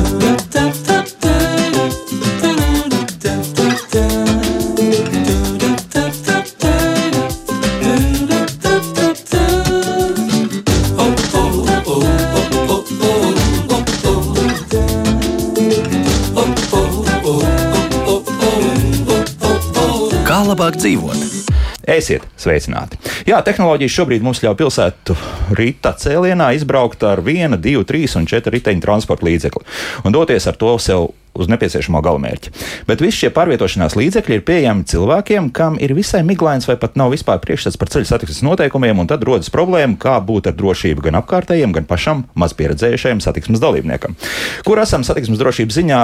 Kā Esiet sveicināti! Jā, tehnoloģijas šobrīd mums ļauj pilsētu rīta cēlienā izbraukt ar vienu, divu, trīs un četru riteņu transporta līdzekli un doties ar to sev uz nepieciešamo galamērķi. Bet visi šie pārvietošanās līdzekļi ir pieejami cilvēkiem, kam ir visai miglains vai pat nav vispār priekšstats par ceļu satiksmes noteikumiem, un tad rodas problēma, kā būt ar drošību gan apkārtējiem, gan pašam maz pieredzējušajam satiksmes dalībniekam. Kur esam satiksmes drošības ziņā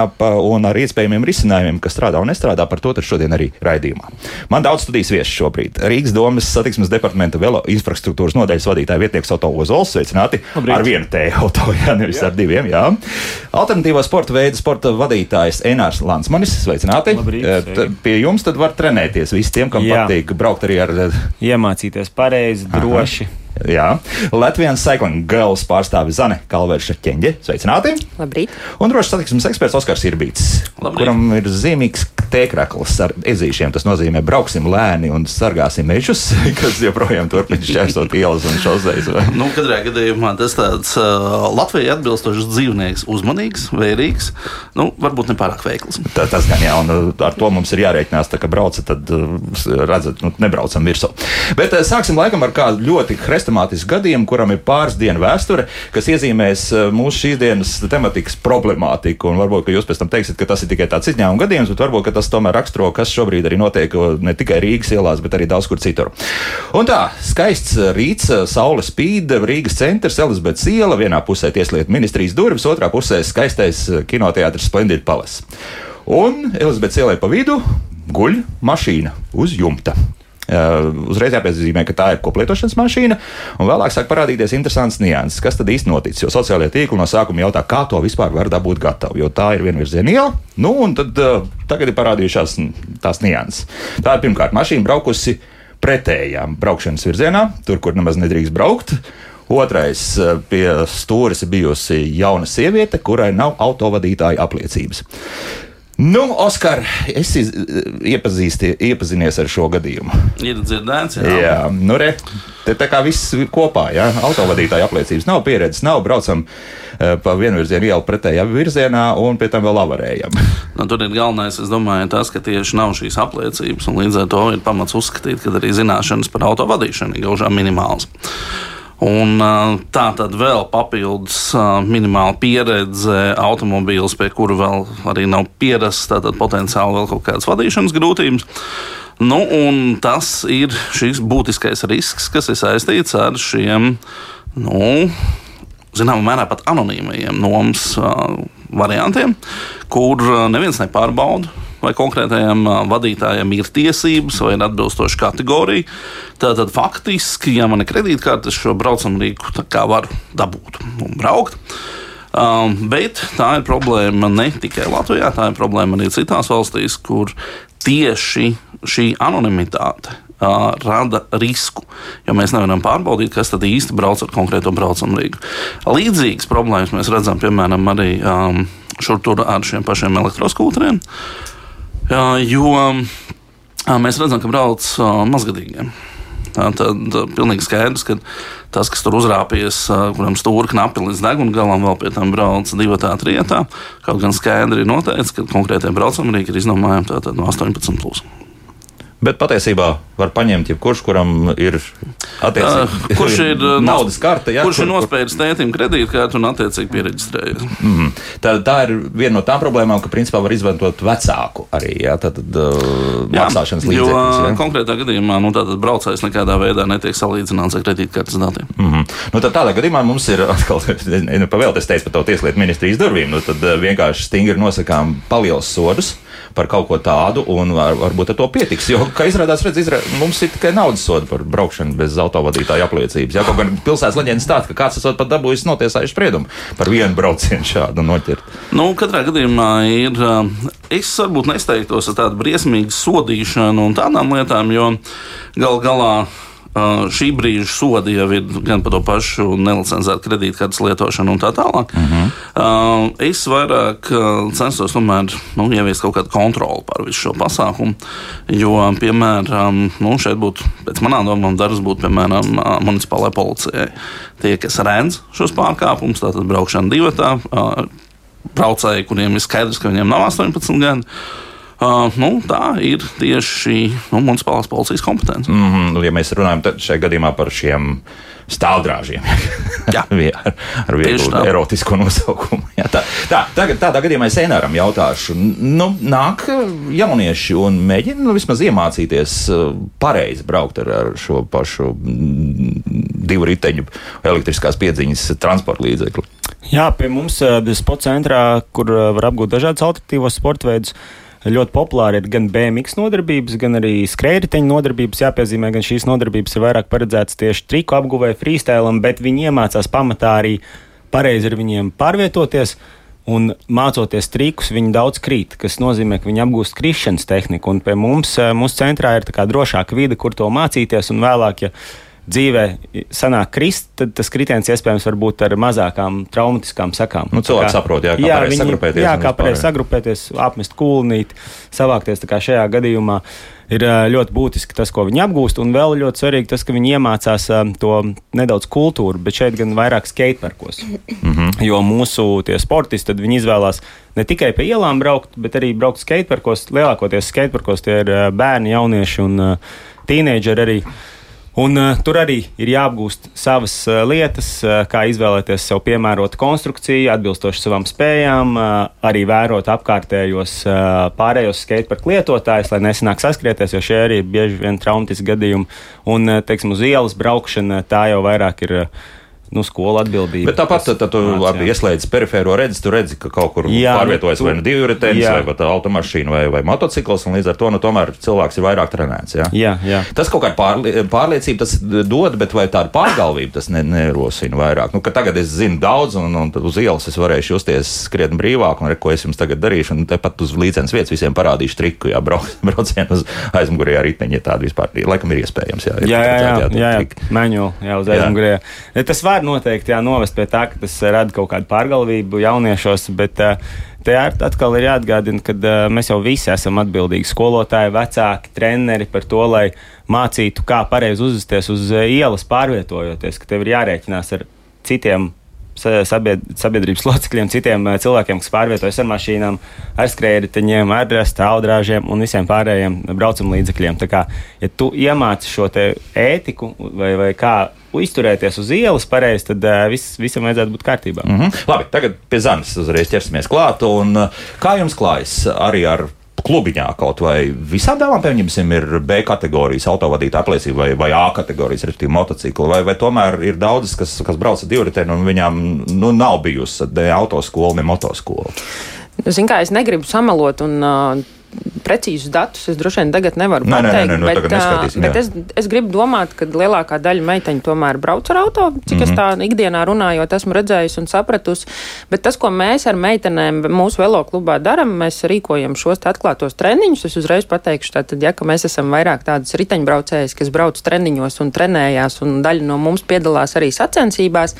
un ar iespējamiem risinājumiem, kas strādā un nestrādā, par to šodien arī raidījumā. Man daudz studijas viesis šobrīd. Rīgas domas satiksmes departamenta velo infrastruktūras nodaļas vadītāja vietnieks Auto Ozols. Sveicināti! Labrīt. Ar vienu tēju auto, jā, nevis jā. ar diviem. Jā. Alternatīvo sporta veidu sporta vadītājs Enārs Lansmanis. Sveicināti! Labrīt, Eh, Pie jums tad var trenēties visi tiem, kam Jā. patīk braukt arī ar eh, Iemācīties pareizi, droši. Jā, Latvijas Cycling Girls pārstāve Zane Kalverša ķeņģe. Sveicināti! Labrīt! Un drošs satiksmes eksperts Oskars Irbīts, Labrīt. kuram ir zīmīgs tēkrakls ar ezīšiem. Tas nozīmē, brauksim lēni un sargāsim mežus, kas joprojām turpina šķērsot ielas un šoseis. Nu, katrā gadījumā tas tāds uh, Latvijai atbilstošs dzīvnieks, uzmanīgs, vērīgs, nu, varbūt ne pārāk veikls. Tā, tas gan jā, un ar to mums ir jārēķinās, tā, ka braucat, tad uh, redzat, nu, nebraucam virsū. Bet uh, sāksim laikam ar kādu ļoti hrestomātisku gadījumu, kuram ir pāris dienu vēsture, kas iezīmēs uh, mūsu šīs dienas tematikas problemātiku. Un varbūt, jūs pēc tam teiksiet, ka tas ir tikai tāds izņēmuma gadījums, bet varbūt, tas tomēr raksturo, kas šobrīd arī notiek ne tikai Rīgas ielās, bet arī daudz kur citur. Un tā, skaists rīts, uh, saule spīd, Rīgas centrs, Elizabetes iela, vienā pusē tieslietu ministrijas durvis, otrā pusē skaistais uh, kinoteātris Splendid Palace. Un Elizabetes ielai pa vidu guļ mašīna uz jumta. Uh, uzreiz jāpiezīmē, ka tā ir koplietošanas mašīna, un vēlāk sāk parādīties interesants nianses, kas tad īsti noticis. Jo sociālajie tīkli no sākuma jautā, kā to vispār var dabūt gatavu, jo tā ir vienvirziena iela. Nu, un tad uh, tagad ir parādījušās tās nianses. Tā ir pirmkārt mašīna braukusi pretējām braukšanas virzienā, tur, kur nemaz nedrīkst braukt. Otrais uh, pie stūres bijusi jauna sieviete, kurai nav autovadītāja apliecības. Nu, Oskar, es iz- iepazinies ar šo gadījumu. Ir dzirdēts, jā. Jā, nu, re, te tā kā viss kopā, jā, autovadītāja apliecības nav pieredzes, nav braucam uh, pa vienvirzienu ielu pretējā virzienā un pie tam vēl avarējam. Nu, tur ir galvenais, es domāju, tas, ka tieši nav šīs apliecības, un līdz ar to ir pamats uzskatīt, ka arī zināšanas par auto vadīšanu ir gaužām minimāls. Un, tā tad vēl papildus minimāla pieredze, automobīls, pie kura vēl arī nav pierasts, tātad potenciāli vēl kaut kādas vadīšanas grūtības. Nu, tas ir šis būtiskais risks, kas ir saistīts ar šiem nu, zināmā mērā pat anonīmajiem nomas variantiem, kur neviens nepārbauda. Vai konkrētajam vadītājam ir tiesības vai ir atbilstoša kategorija. Tātad faktiski, ja man ir kredītkarte, es šo braucamu rīku varu dabūt un braukt. Um, bet tā ir problēma ne tikai Latvijā, tā ir problēma arī citās valstīs, kur tieši šī anonimitāte uh, rada risku. Jo mēs nevaram pārbaudīt, kas tad īsti brauc ar konkrēto braucamu rīku. Līdzīgas problēmas mēs redzam, piemēram, arī um, šur tur ar šiem pašiem elektroskūteriem. Uh, jo uh, mēs redzam, ka brauc uh, mazgadīgiem. Tad uh, pilnīgi skaidrs, ka tas, kas tur uzrāpjas, uh, kuram stūri knapi līdz deguna galam, vēl pie tam brauc divi tā trietā. Kaut gan skaidri ir noteikts, ka konkrētie braucamrīki ir iznomājami tātad no 18. Plus. Bet patiesībā var paņemt jebkurš, kuram ir attiecīgi Uh, kurš ir uh, naudas karte, jā, kurš ir kur- nospējis tētim kredītkārtu un attiecīgi pieregistrējies. Mm. Tā, tā ir viena no tām problēmām, ka principā var izmantot vecāku arī jā, tad, uh, maksāšanas jo līdzekļus. jā. konkrētā gadījumā nu, tātad braucējs nekādā veidā netiek salīdzināts ar kredītkartes datiem. Mm -hmm. nu, tad tādā gadījumā mums ir atkal, nu, pavēlties teikt par to tieslietu ministrijas durvīm. Nu, tad uh, vienkārši stingri nosakām palielus sodus par kaut ko tādu, un var, varbūt ar to pietiks. Jo, kā izrādās, redz, izrā, mums ir tikai naudas soda par braukšanu bez autovadītāja apliecības. Jā, kaut gan pilsētas leģenda stāsta, ka kāds esat pat dabūjis notiesājuši spriedumu par vienu braucienu šādu noķert. Nu, katrā gadījumā ir. uh, Es varbūt nesteigtos ar tādu briesmīgu sodīšanu un tādām lietām, jo gal galā šī brīža sodi jau ir gan par to pašu nelicenzētu kredītkartes lietošanu un tā tālāk. Uh -huh. uh, es vairāk uh, censtos tomēr nu, ieviest kaut kādu kontroli pār visu šo pasākumu. Jo, piemēram, nu, šeit būtu, pēc manām domām, darbs būtu, piemēram, uh, municipālajai policijai. Tie, kas redz šos pārkāpumus, tātad braukšana divatā, uh, braucēji, kuriem ir skaidrs, ka viņiem nav 18 gadi. Uh, nu, tā ir tieši nu, municipālās policijas kompetence. Mm -hmm. Ja mēs runājam šajā gadījumā par šiem stāvdrāžiem, Jā. ar, ar vieglu erotisku nosaukumu. Jā, tā, tā, tagad, tādā gadījumā es Enāram jautāšu, nu, nāk jaunieši un mēģina nu, vismaz iemācīties pareizi braukt ar, ar šo pašu divu riteņu elektriskās piedziņas transporta līdzekli. Jā, pie mums sporta centrā, kur var apgūt dažādas alternatīvas sporta veidus ļoti populāri ir gan BMX nodarbības, gan arī skrējriteņu nodarbības. Jāpiezīmē, gan šīs nodarbības ir vairāk paredzētas tieši triku apguvē, freestylam, bet viņi iemācās pamatā arī pareizi ar viņiem pārvietoties. Un mācoties trikus, viņi daudz krīt, kas nozīmē, ka viņi apgūst krišanas tehniku. Un pie mums, mūsu centrā, ir drošāka vide, kur to mācīties. Un vēlāk, ja dzīvē sanāk krist, tad tas kritiens iespējams var būt ar mazākām traumatiskām sekām. Nu, cilvēks saprot, jā, kā jā, viņi, sagrupēties. Jā, kā pareizi sagrupēties, apmest kūlnīt, savākties. Tā kā šajā gadījumā ir ļoti būtiski tas, ko viņi apgūst, un vēl ļoti svarīgi tas, ka viņi iemācās to nedaudz kultūru, bet šeit gan vairāk skateparkos. Mm -hmm. Jo mūsu sportisti, tad viņi izvēlās ne tikai pa ielām braukt, bet arī braukt skateparkos. Lielākoties skateparkos tie ir bērni, jaunieši un tīneidžeri arī. Un, uh, tur arī ir jāapgūst savas uh, lietas, uh, kā izvēlēties sev piemērotu konstrukciju, atbilstoši savām spējām, uh, arī vērot apkārtējos uh, pārējos skateparku lietotājus, lai nesanāk saskrieties, jo šie arī ir bieži vien traumatiski gadījumi. Un, uh, teiksim, uz ielas braukšana tā jau vairāk ir. Uh, nu, skola atbildība. Bet tāpat, tad tu labi ieslēdz perifēro redzi, tu redzi, ka kaut kur jā, pārvietojas tu, vai nu divritens, vai pat automašīna, vai, vai motocikls, un līdz ar to, nu, tomēr cilvēks ir vairāk trenēts. Jā, jā. jā. Tas kaut kāda pārlie, pārliecība tas dod, bet vai tāda pārgalvība tas ne, nerosina vairāk? Nu, tagad es zinu daudz, un, un uz ielas es varēšu justies krietni brīvāk, un re, ko es jums tagad darīšu, un tepat uz līdzenas vietas visiem parādīšu triku, jā, brauc, braucienu uz aizmugurējā riteņa, ja tāda vispār, laikam ir iespējams, jā. Ir jā, jā, jā, jā, jā, jā, maņu, jā, uz aizmugurējā. Tas var noteikti jā, novest pie tā, ka tas rada kaut kādu pārgalvību jauniešos, bet uh, te atkal ir jāatgādina, ka uh, mēs jau visi esam atbildīgi skolotāji, vecāki, treneri par to, lai mācītu, kā pareizi uzvesties uz ielas pārvietojoties, ka tev ir jārēķinās ar citiem sabiedrības locekļiem, citiem cilvēkiem, kas pārvietojas ar mašīnām, ar skrējējiņiem, ar stāvdrāžiem un visiem pārējiem braucamā līdzekļiem. Tā kā, ja tu iemāci šo ētiku vai, vai kā izturēties uz ielas pareizi, tad vis, visam vajadzētu būt kārtībā. Mm -hmm. Labi, tagad pie zemes uzreiz ķersimies klāt. Un, kā jums klājas arī ar klubiņā kaut vai visām dāvām, pieņemsim, ir B kategorijas autovadītāja apliecība vai, vai A kategorijas, respektīvi motocikli, vai, vai tomēr ir daudzas, kas, kas brauc ar divriteni un viņām nu, nav bijusi ne autoskola, ne motoskola? Ziniet, kā es negribu samalot un uh, precīzus datus es droši vien tagad nevaru nē, pateikt. Nē, nē, nē, bet bet es, es gribu domāt, ka lielākā daļa meiteņu tomēr brauc ar auto, cik mm -hmm. es mhm. tā ikdienā runājot, esmu redzējusi un sapratusi. Bet tas, ko mēs ar meitenēm mūsu velo klubā darām, mēs rīkojam šos atklātos treniņus. Es uzreiz pateikšu, tātad, ja mēs esam vairāk tādas riteņbraucējas, kas brauc treniņos un trenējās, un daļa no mums piedalās arī sacensībās.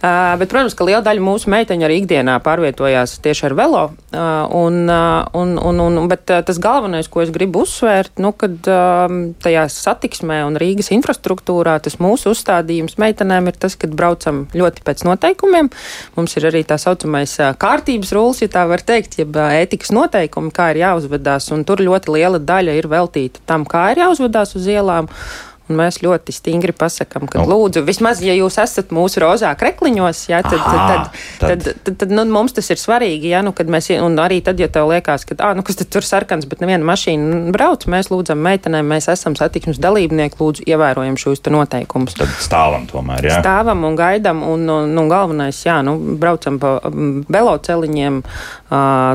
Uh, bet, protams, ka liela daļa mūsu meiteņu arī ikdienā pārvietojās tieši ar velo. Uh, un, uh, un, un, un, bet tas galvenais, ko es gribu uzsvērt, nu, kad um, tajā satiksmē un Rīgas infrastruktūrā tas mūsu uzstādījums meitenēm ir tas, ka braucam ļoti pēc noteikumiem. Mums ir arī tā saucamais kārtības rullis, ja tā var teikt, jeb ētikas noteikumi, kā ir jāuzvedās. Un tur ļoti liela daļa ir veltīta tam, kā ir jāuzvedās uz ielām. Un mēs ļoti stingri pasakām, ka, nu. lūdzu, vismaz, ja jūs esat mūsu rozā krekliņos, jā, tad, Aha, tad, tad, tad, tad, tad nu, mums tas ir svarīgi. Jā, nu, mēs, un arī tad, ja tev liekas, ka ah, nu, kas tur sarkans, bet neviena mašīna brauc, mēs lūdzam meitenēm, mēs esam satiksmes dalībnieki, lūdzu, ievērojam šos noteikumus. Tad stāvam tomēr, jā. Stāvam un gaidam, un, un, un galvenais, jā, nu, braucam pa veloceliņiem, uh,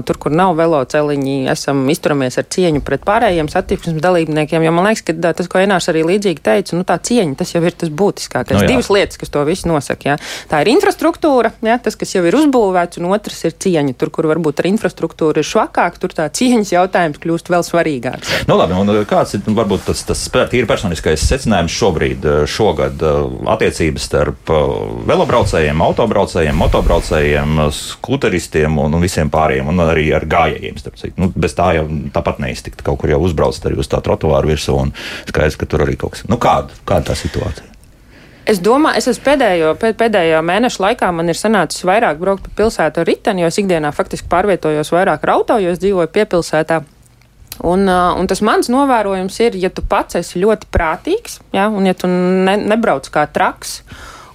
tur, kur nav veloceliņi, esam izturamies ar cieņu pret pārējiem satiksmes dalībniekiem, jo man liekas, ka tas, ko Enārs arī līdzīgi teicu, nu, tā cieņa tas jau ir tas būtiskākais. No, nu Divas lietas, kas to visu nosaka. Jā. Tā ir infrastruktūra, jā, tas, kas jau ir uzbūvēts, un otrs ir cieņa. Tur, kur varbūt ar infrastruktūru ir švakāk, tur tā cieņas jautājums kļūst vēl svarīgāks. Nu, labi, un kāds ir varbūt tas, tas tīri personiskais secinājums šobrīd, šogad attiecības starp velobraucējiem, autobraucējiem, motobraucējiem, skuteristiem un, un visiem pārējiem, un arī ar gājējiem. Nu, bez tā jau tāpat neiztikt. Kaut kur jau uzbraucat arī uz tā trotuāru virsmu, un skaidrs, ka tur arī kaut kas. Nu, kāda, kāda tā situācija? Es domāju, es pēdējo, pēdējo mēnešu laikā man ir sanācis vairāk braukt pa pilsētu ar riteni, jo es ikdienā faktiski pārvietojos vairāk ar auto, jo es dzīvoju piepilsētā. Un, un tas mans novērojums ir, ja tu pats esi ļoti prātīgs, ja, un ja tu ne, nebrauc kā traks,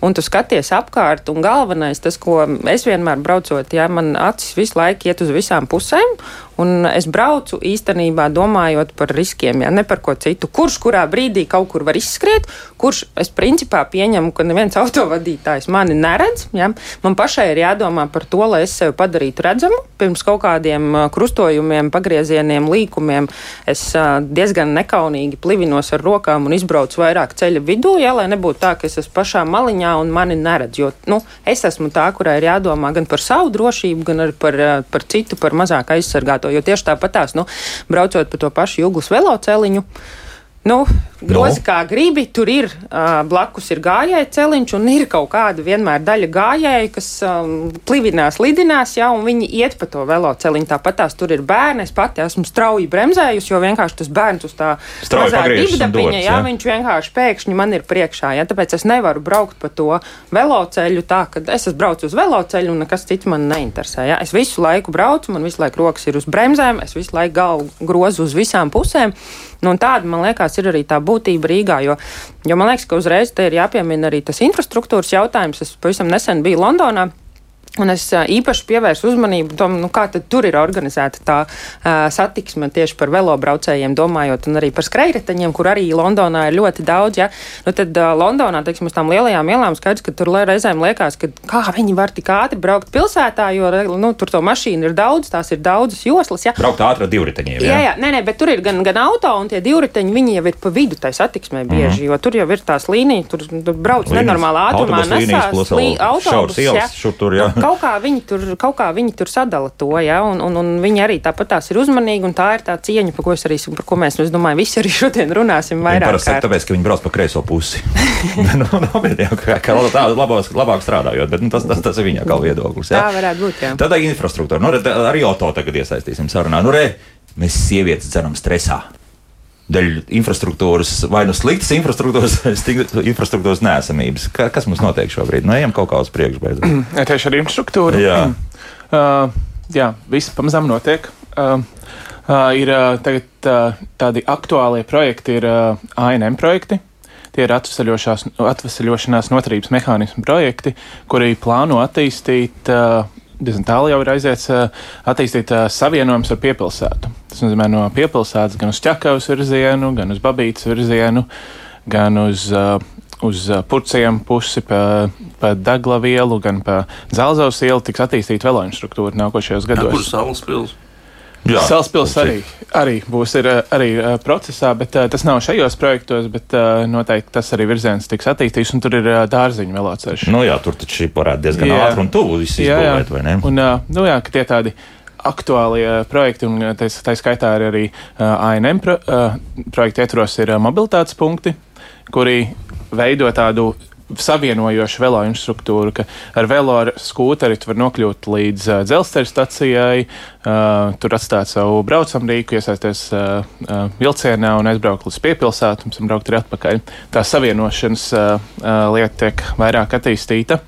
un tu skaties apkārt, un galvenais, tas, ko es vienmēr braucot, ja man acis visu laiku iet uz visām pusēm, Un es braucu īstenībā domājot par riskiem, ja ne par ko citu. Kurš kurā brīdī kaut kur var izskriet, kurš es principā pieņemu, ka neviens autovadītājs mani neredz. Ja? Man pašai ir jādomā par to, lai es sevi padarītu redzamu. Pirms kaut kādiem krustojumiem, pagriezieniem, līkumiem es diezgan nekaunīgi plivinos ar rokām un izbraucu vairāk ceļa vidū, ja? lai nebūtu tā, ka es esmu pašā maliņā un mani neredz. Jo nu, es esmu tā, kurai ir jādomā gan par savu drošību, gan arī par, par citu, par mazāk aizsargāto Jo tieši tāpat tās, nu, braucot pa to pašu jūglas veloceliņu. Nu, grozi no. kā gribi, tur ir uh, blakus ir gājēji celiņš, un ir kaut kāda vienmēr daļa gājēji, kas um, plivinās, lidinās, ja, un viņi iet pa to veloceliņu. Tāpat tās tur ir bērni. Es pati esmu strauji bremzējusi, jo vienkārši tas bērns uz tā mazā dibdapiņa, ja, viņš vienkārši pēkšņi man ir priekšā. Ja, tāpēc es nevaru braukt pa to veloceļu tā, ka es esmu braucis uz veloceļu un nekas cits man neinteresē. Ja. Es visu laiku braucu, man visu laiku rokas ir uz bremzēm, es visu laiku galvu grozu uz visām pusēm. Nu, tāda, man liekas, ir arī tā būtība Rīgā, jo, jo man liekas, ka uzreiz te ir jāpiemina arī tas infrastruktūras jautājums. Es pavisam nesen biju Londonā. Un es īpaši pievērsu uzmanību tam, nu, kā tur ir organizēta tā uh, satiksme tieši par velobraucējiem, domājot, arī par skrejriteņiem, kur arī Londonā ir ļoti daudz. Ja? Nu, tad uh, Londonā, teiksim, uz tām lielajām ielām skaidrs, ka tur reizēm liekas, ka kā viņi var tik ātri braukt pilsētā, jo nu, tur to mašīnu ir daudz, tās ir daudzas joslas. Ja? Braukt ātri ar divriteņiem. Jā, jā, jā nē, nē, bet tur ir gan, gan auto, un tie divriteņi, viņi jau ir pa vidu tai satiksmē bieži, mm -hmm. jo tur jau ir tās līnijas, tur, tur brauc Līnijas, nenormālā ātrumā, nesās lī, autobus. Jā. Šur tur, jā kaut kā viņi tur, kaut kā viņi tur sadala to, ja, un, un, un viņi arī tāpat tās ir uzmanīgi, un tā ir tā cieņa, par ko, arī, par ko mēs, es domāju, visi arī šodien runāsim vairāk. Tas ir tāpēc, ka viņi brauc pa kreiso pusi. nu, nu, bet, jā, kā, kā tā labāk, labāk strādājot, bet nu, tas, tas, tas ir viņa kā viedoklis. Jā. Tā varētu būt, jā. Tad infrastruktūra, nu, arī auto tagad iesaistīsim sarunā. Nu, re, mēs sievietes dzeram stresā dēļ infrastruktūras, vai nu sliktas infrastruktūras, vai infrastruktūras nesamības. Ka, kas mums notiek šobrīd? Nu, ejam kaut kā uz priekšu beidzot. Tieši ar infrastruktūru. Jā, uh, jā viss pamazām notiek. Uh, uh, ir uh, tagad uh, tādi aktuālie projekti, ir uh, ANM projekti. Tie ir atvesaļošanās noturības mehānismu projekti, kuri plāno attīstīt uh, diezgan tālu jau ir aiziets attīstīt savienojums ar piepilsētu. Tas nozīmē no piepilsētas gan uz ķekavas virzienu, gan uz babītas virzienu, gan uz uz purciem pusi pa, pa Daglavielu, gan pa Zelzavas ielu tiks attīstīta vēl infrastruktūra nākošajos gados. Jā, kur Saules pils? Salaspils arī, arī būs ir, arī uh, procesā, bet uh, tas nav šajos projektos, bet noteikti tas arī virziens tiks attīstīts, un tur ir dārziņu veloceļš. Nu jā, tur taču varētu diezgan jā. ātri un tuvu viss izbūvēt, vai ne? Un, nu jā, ka tie tādi aktuālie projekti, un tā, tā skaitā ir arī ANM pro, projekta ietvaros ir mobilitātes punkti, kuri veido tādu savienojošu velo infrastruktūru, ka ar velo skūteri var nokļūt līdz uh, dzelzceļa stacijai, uh, tur atstāt savu braucamu rīku, iesaisties uh, uh, vilcienā un aizbraukt līdz piepilsētu, un braukt arī atpakaļ. Tā savienošanas uh, uh, lieta tiek vairāk attīstīta.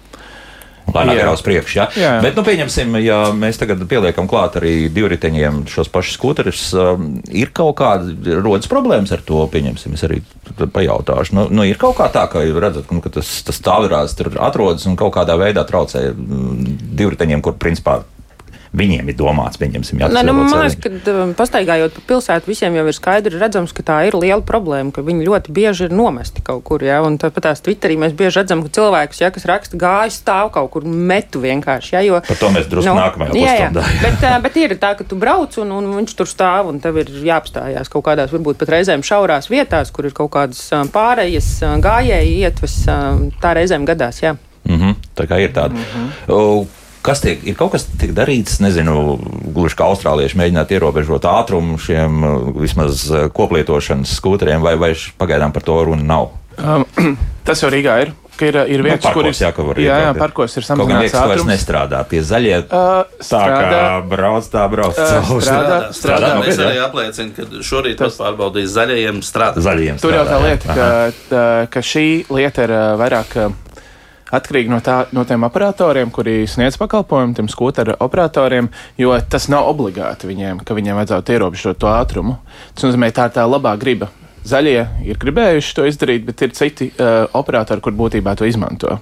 Lēnāk ir uz priekšu. Ja? Jā. Bet, nu, pieņemsim, ja mēs tagad pieliekam klāt arī divriteņiem šos pašus skuterus, um, ir kaut kāda rodas problēmas ar to. Pieņemsim, es arī pajautāšu. Nu, nu, ir kaut kā tā, ka redzat, nu, ka tas, tas stāvirās tur atrodas un kaut kādā veidā traucē mm, divriteņiem, kur principā viņiem ir domāts, pieņemsim, jā. Nē, nu, man liekas, ka um, pastaigājot pa pilsētu, visiem jau ir skaidri redzams, ka tā ir liela problēma, ka viņi ļoti bieži ir nomesti kaut kur, jā, un tāpat tās Twitterī mēs bieži redzam, ka cilvēkus, jā, kas raksta gājas stāv kaut kur metu vienkārši, jā, jo. Par to mēs drusku nu, nākamajā jā, jā. jā. bet, bet ir tā, ka tu brauc un, un viņš tur stāv un tev ir jāapstājās kaut kādās, varbūt pat reizēm šaurās vietās, kur ir kaut kādas pārējas gājēji ietves, tā reizēm gadās, jā. Mm -hmm, tā kā ir tāda. Mm -hmm. Kas tiek, ir kaut kas tiek darīts, nezinu, gluži kā austrālieši mēģināt ierobežot ātrumu šiem vismaz koplietošanas skūteriem, vai, vai pagaidām par to runa nav? Um, tas jau Rīgā ir ka ir, ir vietas, nu, kur ir. Jā, jā, jā, parkos ir samazināts ātrums. Kaut nestrādā, tie zaļie uh, strādā, tā kā brauc, tā brauc. Uh, strādā, strādā, strādā. Mēs arī apliecina, ka šorīt tas pārbaudījis zaļajiem strādā. Zaļajiem strādā. Tur jau tā lieta, ka, tā, ka šī lieta ir vairāk atkarīgi no, tā, no tiem operatoriem, kuri sniedz pakalpojumu, tiem skūteru operatoriem, jo tas nav obligāti viņiem, ka viņiem vajadzētu ierobežot to ātrumu. Tas nozīmē, tā ir tā labā griba Zaļie ir gribējuši to izdarīt, bet ir citi uh, operatori, kur būtībā to izmanto.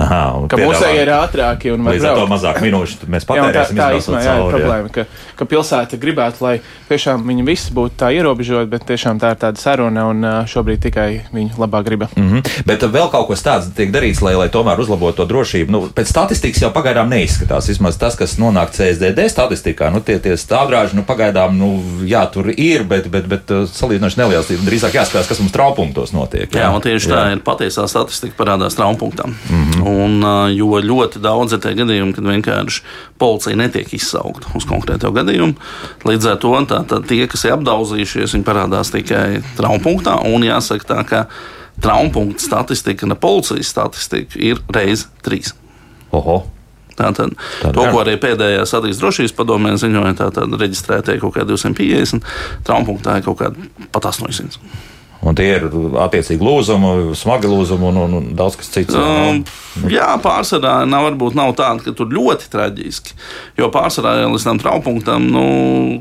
Aha, ka mūsēji ir ātrāki un līdz ar to mazāk minūšu mēs patērēsim. Jā, tā, tā īstenībā jā, ir problēma, ka, ka pilsēta gribētu, lai tiešām viņi visi būtu tā ierobežoti, bet tiešām tā ir tāda saruna un šobrīd tikai viņu labā griba. Mm -hmm. Bet vēl kaut kas tāds tiek darīts, lai, lai tomēr uzlabotu to drošību. Nu, pēc statistikas jau pagaidām neizskatās. Vismaz tas, kas nonāk CSDD statistikā, nu, tie, tie stāvdrāži, nu, pagaidām, nu, jā, tur ir, bet, bet, bet salīdzinoši neliels. Drīzāk jāskatās, kas mums traupunktos notiek. Jā, jā un tieši jā. tā ir patiesā statistika parādās traupunktām. Mm -hmm. Un, jo ļoti daudz ir tie gadījumi, kad vienkārši policija netiek izsaukta uz konkrēto gadījumu. Līdz ar to tā, tā, tie, kas ir apdauzījušies, viņi parādās tikai traumpunktā. Un jāsaka tā, ka traumpunkta statistika, ne policijas statistika, ir reiz trīs. Oho. Tātad, Tad, to, jā. ko arī pēdējā satiksmes drošības padomē ziņoja, tātad reģistrētie kaut kādi 250, traumpunktā ir kaut kādi pat 800. Un tie ir attiecīgi lūzumi, smagi lūzumi un, un, un daudz kas cits. Um, jā, pārsvarā nav, varbūt nav tāda, ka tur ļoti traģiski. Jo pārsvarā jau līdz tam traupunktam nu,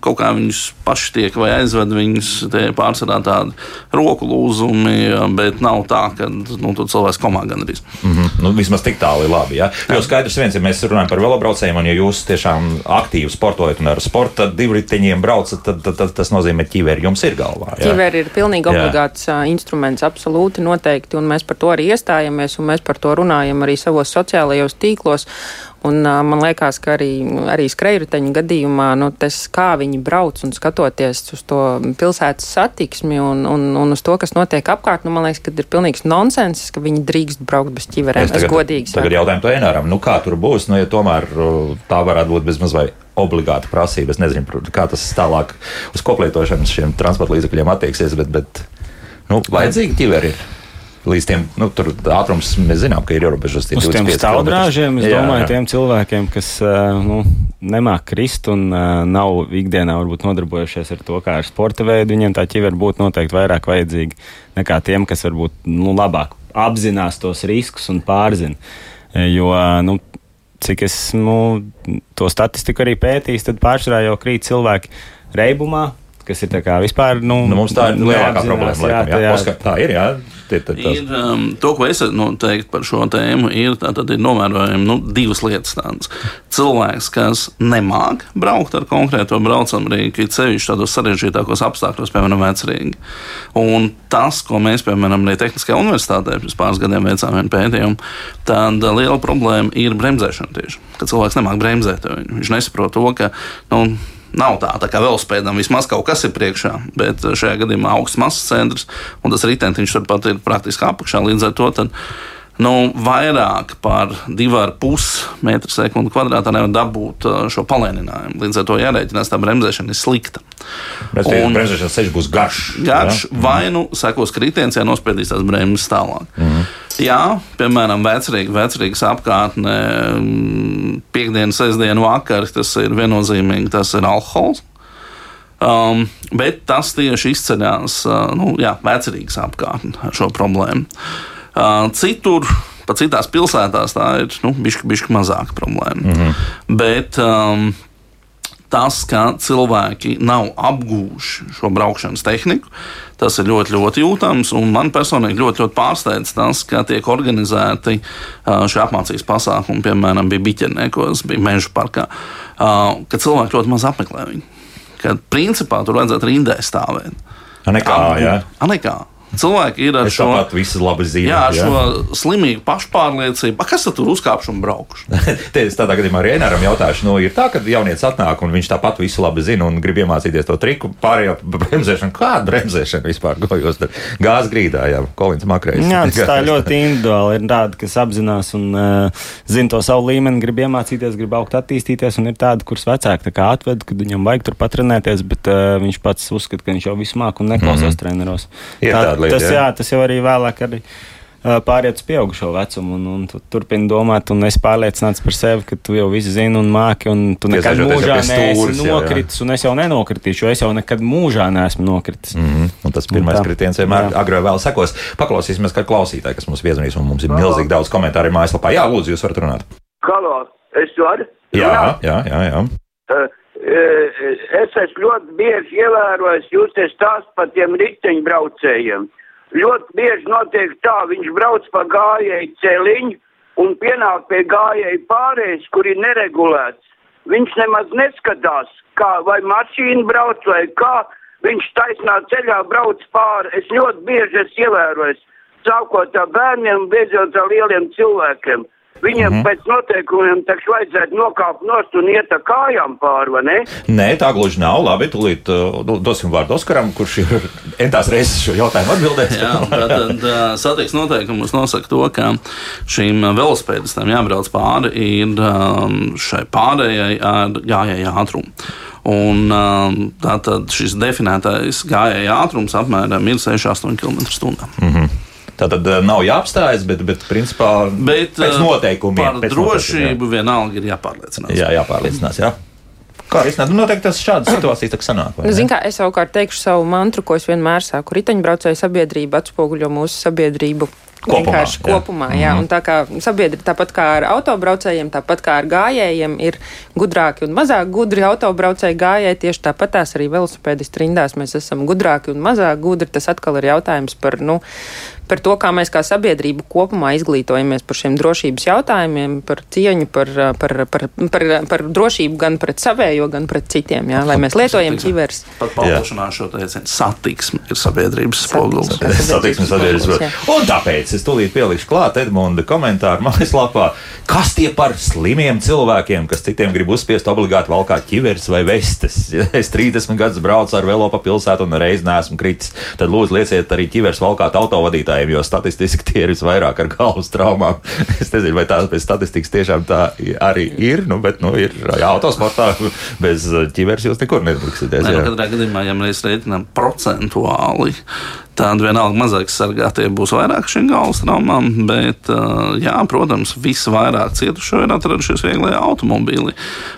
kaut kā viņus paši tiek vai aizved viņus. Tie pārsvarā tādi roku lūzumi, bet nav tā, ka nu, tur cilvēks komā gan arī. Mm -hmm. nu, vismaz tik tālu ir labi. Ja? Jo skaidrs viens, ja mēs runājam par velobraucējiem, un ja jūs tiešām aktīvi sportojat un ar sporta divriteņiem braucat, tad, tad, tad tas nozīmē, ka ķiveri jums ir galvā. Ja? Ķiveri ir pilnīgi obligāti tāds uh, instruments absolūti noteikti, un mēs par to arī iestājamies, un mēs par to runājam arī savos sociālajos tīklos. Un, uh, man liekas, ka arī, arī skrejruteņa gadījumā nu, tas, kā viņi brauc un skatoties uz to pilsētas satiksmi un, un, un uz to, kas notiek apkārt, nu, man liekas, ka ir pilnīgs nonsens, ka viņi drīkst braukt bez ķiverēm. Es, tagad, es godīgi saku. Tagad jautājumu to Enāram, nu kā tur būs, nu, ja tomēr tā varētu būt bezmaz vai obligāta prasība. Es nezinu, kā tas tālāk uz koplietošanas šiem transporta līdzekļiem attieksies, bet, bet Nu, vajadzīgi ķiveri ir. Līdz tiem nu, ātrums mēs zinām, ka ir ierobežots. Uz tiem stāvdrāžiem, es jā, domāju, jā. tiem cilvēkiem, kas nu, nemāk krist un nav ikdienā varbūt nodarbojušies ar to, kā ar sporta veidu, viņiem tā ķiveri būtu noteikti vairāk vajadzīga nekā tiem, kas varbūt nu, labāk apzinās tos riskus un pārzina. Jo, nu, cik esmu to statistiku arī pētījis, tad pārsvarā jau krīt cilvēki reibumā, kas ir vispār. Nu, nu, mums tā ir lielākā problēma. Jā, laikam, jā. Jā. Oskar, tā ir. Jā. Tie, tie, ir, um, to, ko es nu, teiktu par šo tēmu, ir, tātad, ir novērojami nu, divas lietas. Tādas. Cilvēks, kas nemāk braukt ar konkrēto braucamu rīku, ir sevišķi tādos sarežģītākos apstākļos, piemēram, vecrīgi. Un tas, ko mēs, piemēram, arī Tehniskajā universitātē pirms pāris gadiem veicām pētījumu, tad liela problēma ir bremzēšana tieši. Kad cilvēks nemāk bremzēt, viņš nesaprot to, ka. Nu, Nav tā, tā kā velospēdam vismaz kaut kas ir priekšā, bet šajā gadījumā augsts masas centrs un tas ritentiņš turpat ir praktiski apakšā. Līdz ar to tad, nu, vairāk par 2,5 metru sekundi kvadrātā nevar dabūt uh, šo palēninājumu. Līdz ar to jārēķinās, tā bremzēšana ir slikta. Bet un bremzēšanas ceļš būs garš. Garš, ja? vai nu sekos kritiens, ja nospiedīs tās bremzes tālāk. Mm -hmm. Jā, piemēram, vecrīgi, vecrīgas apkārtne, mm, piekdienas, sestdienas vakar, tas ir viennozīmīgi, tas ir alkohols. Um, bet tas tieši izceļās uh, nu, jā, vecrīgas apkārtne ar šo problēmu. Uh, citur, pat citās pilsētās, tā ir nu, bišķi, bišķi mazāka problēma. Mm -hmm. Bet um, tas, ka cilvēki nav apgūši šo braukšanas tehniku. Tas ir ļoti, ļoti jūtams. Man personīgi ļoti, ļoti pārsteidz tas, ka tiek organizēti šie apmācības pasākumi, piemēram, bija biķerniekos, bija meža parkā, ka cilvēki ļoti maz apmeklē viņu. Kad principā tur vajadzētu rindē stāvēt. Anekā, jā. Anekā. Cilvēki ir ar es šo tāpat zinu. Jā, ar jā. šo slimīgu pašpārliecību. Kas tad tur uzkāpšu un braukšu? Es tādā gadījumā arī Enaram jautāšu, nu, ir tā, ka jaunieci atnāk un viņš tāpat visu labi zina un grib iemācīties to triku pārējo bremzēšanu. Kāda bremzēšana vispār gojos? Gāzes grīdā, jā, Kolins Makrējs. Jā, tas tā ļoti individuāli. Ir tādi, kas apzinās un uh, zina to savu līmeni, grib iemācīties, grib augt, attīstīties, un ir tādi, kurus vecāki atved, kad viņam vajag tur patrenēties, bet uh, viņš pats uzskata, ka viņš jau visu māk un neklausās mm -hmm. treneros. Ir tā, lieta, tas, jā. jā, tas jau arī vēlāk arī pāriet uz pieaugušo vecumu, un, un tu turpini domāt, un es pārliecināts par sevi, ka tu jau visu zini un māki, un tu nekad mūžā neesi nokritis, un es jau nenokritīšu, jo es jau nekad mūžā neesmu nokritis. Mm -hmm. Un tas pirmais kritiens vienmēr agrāk vēl sekos. Paklausīsimies, kā klausītāji, kas mums piezvanīs, un mums ir milzīgi daudz komentāru mājaslapā. Jā, lūdzu, jūs varat runāt. Halo, es varu? Jā, jā, jā. jā. Uh, es esmu ļoti bieži ievērojis, jūs te stāst par tiem riteņbraucējiem. Ļoti bieži notiek tā, viņš brauc pa gājēju celiņu un pienāk pie gājēju pārējais, kur ir neregulēts. Viņš nemaz neskatās, kā vai mašīna brauc vai kā. Viņš taisnā ceļā brauc pāri. Es ļoti bieži esmu ievērojis, sākot ar bērniem beidzot ar lieliem cilvēkiem. Viņiem mm -hmm. pēc noteikumiem taču vajadzētu nokāpt nost un iet ar kājām pāri, vai ne? Nē, tā gluži nav. Labi, tūlīt uh, dosim vārdu Oskaram, kurš ir entās reizes šo jautājumu atbildējis. Jā, tad uh, satiks noteikumus nosaka to, ka šīm velospēdistam jābrauc pāri ir um, šai pārējai ar gājēju ātrumu. Un, um, tātad šis definētais gājēja ātrums apmēram ir 6,8 km/h. Mm -hmm. Tā tad eh, nav jāapstājas, bet, bet principā bet, pēc eh, noteikumiem. Par pēc drošību vienalga ir jāpārliecinās. Jā, jāpārliecinās. Jā. Kā risināt? Nu, noteikti tas šādas situācijas tā sanāk. Nu, Zin kā, es savukārt teikšu savu mantru, ko es vienmēr saku. Riteņbraucēju sabiedrība atspoguļo mūsu sabiedrību Kopumā, vienkārši jā. kopumā. Jā. Mm. Tā kā sabiedrība, tāpat kā ar autobraucējiem, tāpat kā ar gājējiem, ir gudrāki un mazāk gudri autobraucēji gājēji. Tieši tāpat tās arī velosipēdisti rindās mēs esam gudrāki un mazāk gudri. Tas atkal ir jautājums par, nu, par to, kā mēs kā sabiedrība kopumā izglītojamies par šiem drošības jautājumiem, par cieņu, par, par, par, par, par drošību gan pret savējo, gan pret citiem. Jā, lai mēs lietojam ķivers. Pat paušanā šo teicienu satiksme ir sabiedrības spogulis. Satiksme ir sabiedrības spogulis. Un tāpēc es tūlīt pielikšu klāt Edmunda komentāru mājaslapā, kas tie par slimiem cilvēkiem, kas citiem grib uzspiest obligāti valkāt ķivers vai vestes. Es 30 gadus braucu ar velo pa pilsētu un reiz neesmu kritis, tad lūdzu lieciet arī ķivers valkāt autovadītāju jautājumi, jo statistiski tie ir visvairāk ar galvas traumām. es nezinu, vai tā pēc statistikas tiešām tā arī ir, nu, bet, nu, ir jā, autosportā bez ķivers jūs nekur nedrīksties. Nē, nu, katrā gadījumā, ja mēs reiķinām procentuāli, tad vienalga mazāk sargātie būs vairāk šīm galvas traumām, bet, jā, protams, visvairāk cietušo ir atradušies vieglajā automobīlī,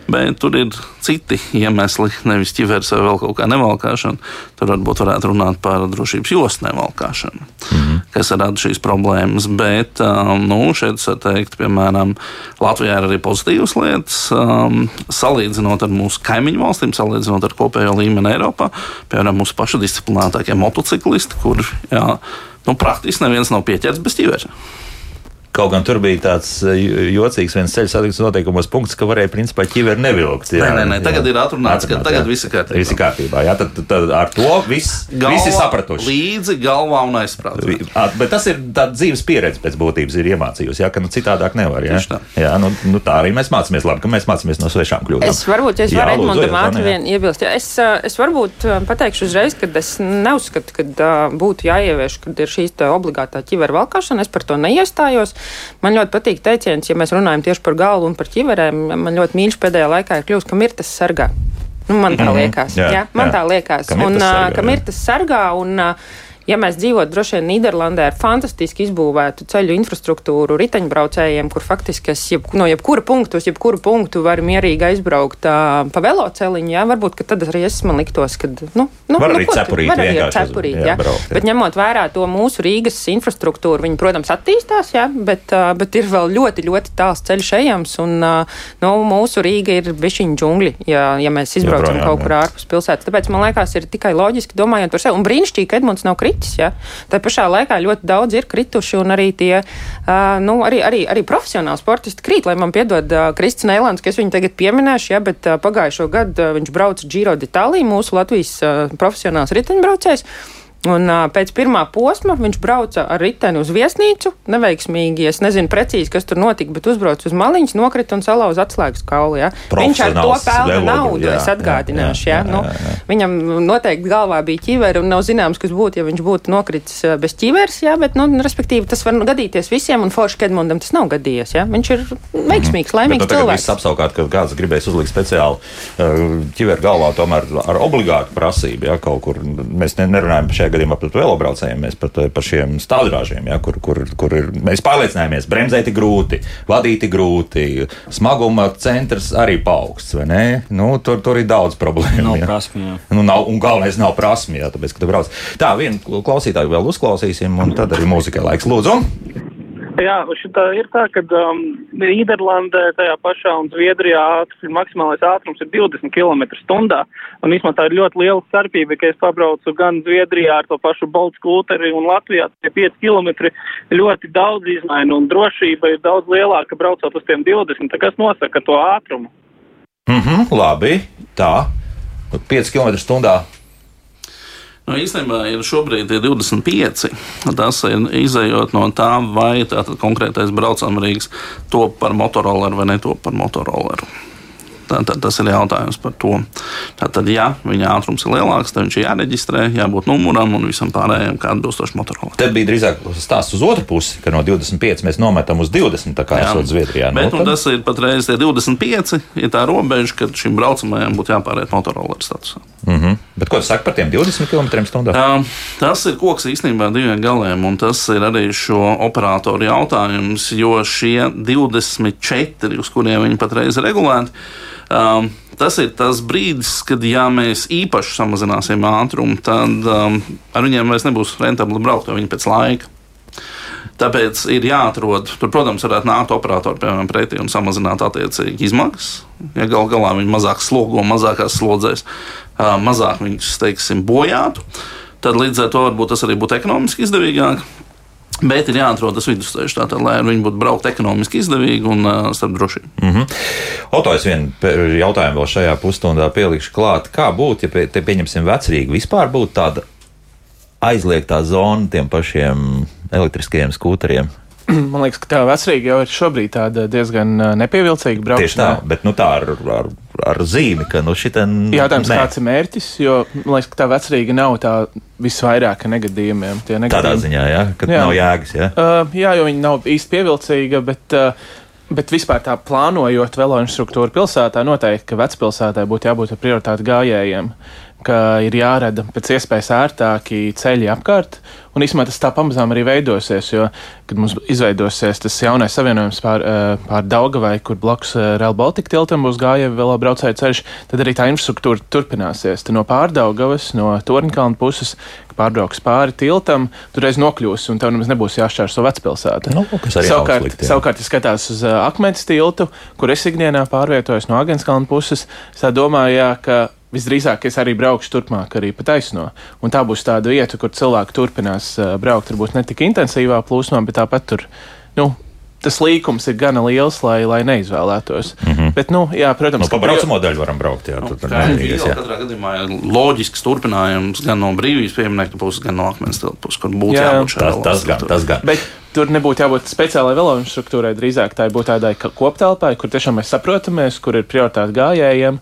bet tur ir citi iemesli, nevis ķivers vai vēl kaut kā nevalkāšana. Tur varbūt varētu runāt par drošības jostu nevalkāšanu, mm -hmm. kas rada šīs problēmas, bet, nu, šeit es teiktu, piemēram, Latvijā ir arī pozitīvas lietas, um, salīdzinot ar mūsu kaimiņu valstīm, salīdzinot ar kopējo līmeni Eiropā, piemēram, mūsu pašu disciplinētākie motociklisti, kur jā, nu, praktiski neviens nav pieķerts bez ķiveres. Kaut gan tur bija tāds eh, jocīgs viens ceļu satiksmes noteikumos punkts, ka varēja principā ķiveri nevilkt. Jā, nē, nē, nē, tagad jā. ir atrunāts, ka tagad viss ir kārtībā. Viss ir kārtībā, jā, tad, tad ar to viss, Galva, visi sapratuši. Līdzi galvā un aizprātā. Bet tas ir tāds dzīves pieredze pēc būtības ir iemācījusi, jā, ka nu citādāk nevar. Jā, tā. jā nu, nu, tā arī mēs mācāmies labi, ka mēs mācāmies no svešām kļūdām. Es varbūt, ja es varu Edmundam ātri vien iebilst, jā, es, es varbūt pateikšu uzreiz, ka es neuzskatu, ka būtu jāievieš, kad ir šīs obligātā ķiveru valkāšana, es par to neiestājos. Man ļoti patīk teiciens, ja mēs runājam tieši par galvu un par ķiverēm. Man ļoti mīļš pēdējā laikā ir kļūst, ka mirtas sargā. Nu, man tā mhm. liekas. Mm -hmm. jā, jā, man jā. tā liekas. Ka un, ka mirtas sargā. Un, ja mēs dzīvotu droši vien Nīderlandē ar fantastiski izbūvētu ceļu infrastruktūru riteņbraucējiem, kur faktiski es jeb, no jebkura punktu uz jebkuru punktu varu mierīgi aizbraukt uh, pa veloceliņu, jā, varbūt, tad arī es man liktos, ka, nu, nu, var nu, arī cepurīt, var arī cepurīt, jā, jā. Braukt, jā. Bet ņemot vērā to mūsu Rīgas infrastruktūru, viņi, protams, attīstās, jā, bet, uh, bet ir vēl ļoti, ļoti tāls ceļš ejams, un uh, nu, mūsu Rīga ir bišķiņa džungļi, ja, ja mēs izbraucam jā, kaut kur ārpus pilsētas. Tāpēc man liekas, ir tikai loģiski domājot par sevi. Un brīnišķīgi, ka Edmunds nav kritis, jā. Tā pašā laikā ļoti daudz ir krituši, un arī tie, nu, arī, arī, arī profesionāli sportisti krīt, lai man piedod Kristis Nēlāns, ka es viņu tagad pieminēšu, jā, bet pagājušo gadu viņš brauca Giro d'Itāliju, mūsu Latvijas profesionāls riteņbraucējs. Un, uh, pēc pirmā posma viņš brauca ar riteni uz viesnīcu. Neveiksmīgi, es nezinu precīzi, kas tur notika, bet uzbrauca uz maliņas, nokrita un salauza atslēgas kaulu. Ja. Viņš ar to pelna naudu, jā, es atgādināšu. Jā, jā, jā, jā, jā. Nu, viņam noteikti galvā bija ķiveri un nav zināms, kas būtu, ja viņš būtu nokritis bez ķiveres. Jā, bet, nu, respektīvi, tas var gadīties visiem, un Forša Kedmundam tas nav gadījies. Jā. Viņš ir veiksmīgs, laimīgs bet, cilvēks. Tas apsaukāt, ka kāds gribēs uzlikt speciāli ķiveru galvā, tomēr ar obligātu prasību, ja kaut kur mēs nerunājam par šeit gadījumā par velobraucējiem, mēs par, par šiem stāvdrāžiem, ja, kur, kur, kur ir, mēs pārliecinājāmies, bremzēt ir grūti, vadīt ir grūti, smaguma centrs arī paaugsts? Nu, tur, tur ir daudz problēmu. Nav ja. prasmi, jā. Nu, nav, un galvenais nav prasmi, jā, tāpēc, ka tu brauc. Tā, vienu klausītāju vēl uzklausīsim, un tad arī mūzikai laiks. Lūdzu! Jā, šitā ir tā, ka um, Nīderlandē tajā pašā un Zviedrijā ātrs, maksimālais ātrums ir 20 km stundā. Un īstenībā tā ir ļoti liela starpība, ka es pabraucu gan Zviedrijā ar to pašu Bolt skūteri un Latvijā tie 5 km ļoti daudz izmaina un drošība ir daudz lielāka braucot uz tiem 20. Kas nosaka to ātrumu? Mhm, labi, tā. 5 km stundā Nu, īstenībā ir šobrīd ir 25. Tas ir izējot no tā, vai konkrētais braucamrīks top par motoroleru vai netop par motoroleru. Tad tas ir jautājums par to. Tātad, ja viņa ātrums ir lielāks, tad viņš ir jāreģistrē, jābūt numuram un visam pārējiem, kā atbilstoši motorolam. Tad bija drīzāk stāsts uz otru pusi, ka no 25 mēs nometam uz 20, tā kā esot Zviedrijā. Bet, nu, tas ir patreiz 25, ir tā robeža, kad šim braucamajam būtu jāpāriet motorola statusā. Mm -hmm. Bet ko saka par tiem 20 km/h? Uh, tas ir koks īstenībā diviem galiem, un tas ir arī šo operatoru jautājums, jo šie 24, uz kuriem viņi patreiz ir regulēti, um, tas ir tas brīdis, kad, ja mēs īpaši samazināsim ātrumu, tad um, ar viņiem vairs nebūs rentabli braukt, jo viņi pēc laika. Tāpēc ir jāatrod, tur, protams, varētu nākt operatori piemēram pretī un samazināt attiecīgi izmaksas. Ja gal galā viņi mazāk slogo, mazākās slodzēs, mazāk viņus, teiksim, bojātu, tad līdz ar to varbūt tas arī būtu ekonomiski izdevīgāk. Bet ir jāatrod tas vidusceļš, tātad, lai viņi būtu braukt ekonomiski izdevīgi un uh, starp drošību. Mm -hmm. Oto, es vienu jautājumu vēl šajā pusstundā pielikšu klāt. Kā būtu, ja pie, te pieņemsim vecrīgi, vispār būtu tāda aizliegtā zona tiem pašiem elektriskajiem skūteriem? Man liekas, ka tā vecrīga jau ir šobrīd diezgan nepievilcīga braukšana. Tieši tā, bet nu, tā ar, ar, ar zīmi, ka nu šitā. Jautājums, ne. kāds ir mērķis, jo man liekas, ka tā vecrīga nav tā visvairāk negadījumiem. negadījumi. Tādā ziņā, ja, ka jā. nav jēgas. Ja? Uh, jā, jo viņi nav īsti pievilcīga, bet. Uh, Bet vispār tā plānojot veloinstruktūru pilsētā, noteikti, ka vecpilsētai būtu jābūt prioritāte gājējiem ka ir jārada pēc iespējas ērtāki ceļi apkārt. Un īstenībā tas tā pamazām arī veidosies, jo, kad mums izveidosies tas jaunais savienojums pār, eh, pār Daugavai, kur blakus eh, Real Baltica tiltam būs gājēji vēl braucēju ceļš, tad arī tā infrastruktūra turpināsies. Tad no pārdaugavas, no Torņkalna puses, pārbrauks pāri tiltam, tur reiz nokļūs, un tev nemaz nebūs jāšķērso vecpilsēta. Nu, savukārt, slikt, savukārt, ja skatās uz uh, akmens tiltu, kur es ikdienā pārvietojos no Agenskalna puses, es domāju, jā, ka visdrīzāk es arī braukšu turpmāk, arī pa taisno. Un tā būs tāda vieta, kur cilvēki turpinās braukt, varbūt ne tik intensīvā plūsmā, bet tāpat tur. Nu, tas līkums ir gana liels, lai, lai neizvēlētos. Mm -hmm. Bet, nu, jā, protams, nu, ka braucamo daļu varam braukt. Jā, nu, tā ir jā. katrā gadījumā loģisks turpinājums gan no brīvības pieminiekta puses, gan no akmens puses, kur būtu jā, jābūt šādam. Tas, tas gan, tas gan. Bet, Tur nebūtu jābūt speciālai veloinstruktūrai, drīzāk tā būtu tādai koptelpai, kur tiešām mēs saprotamies, kur ir prioritāte gājējiem,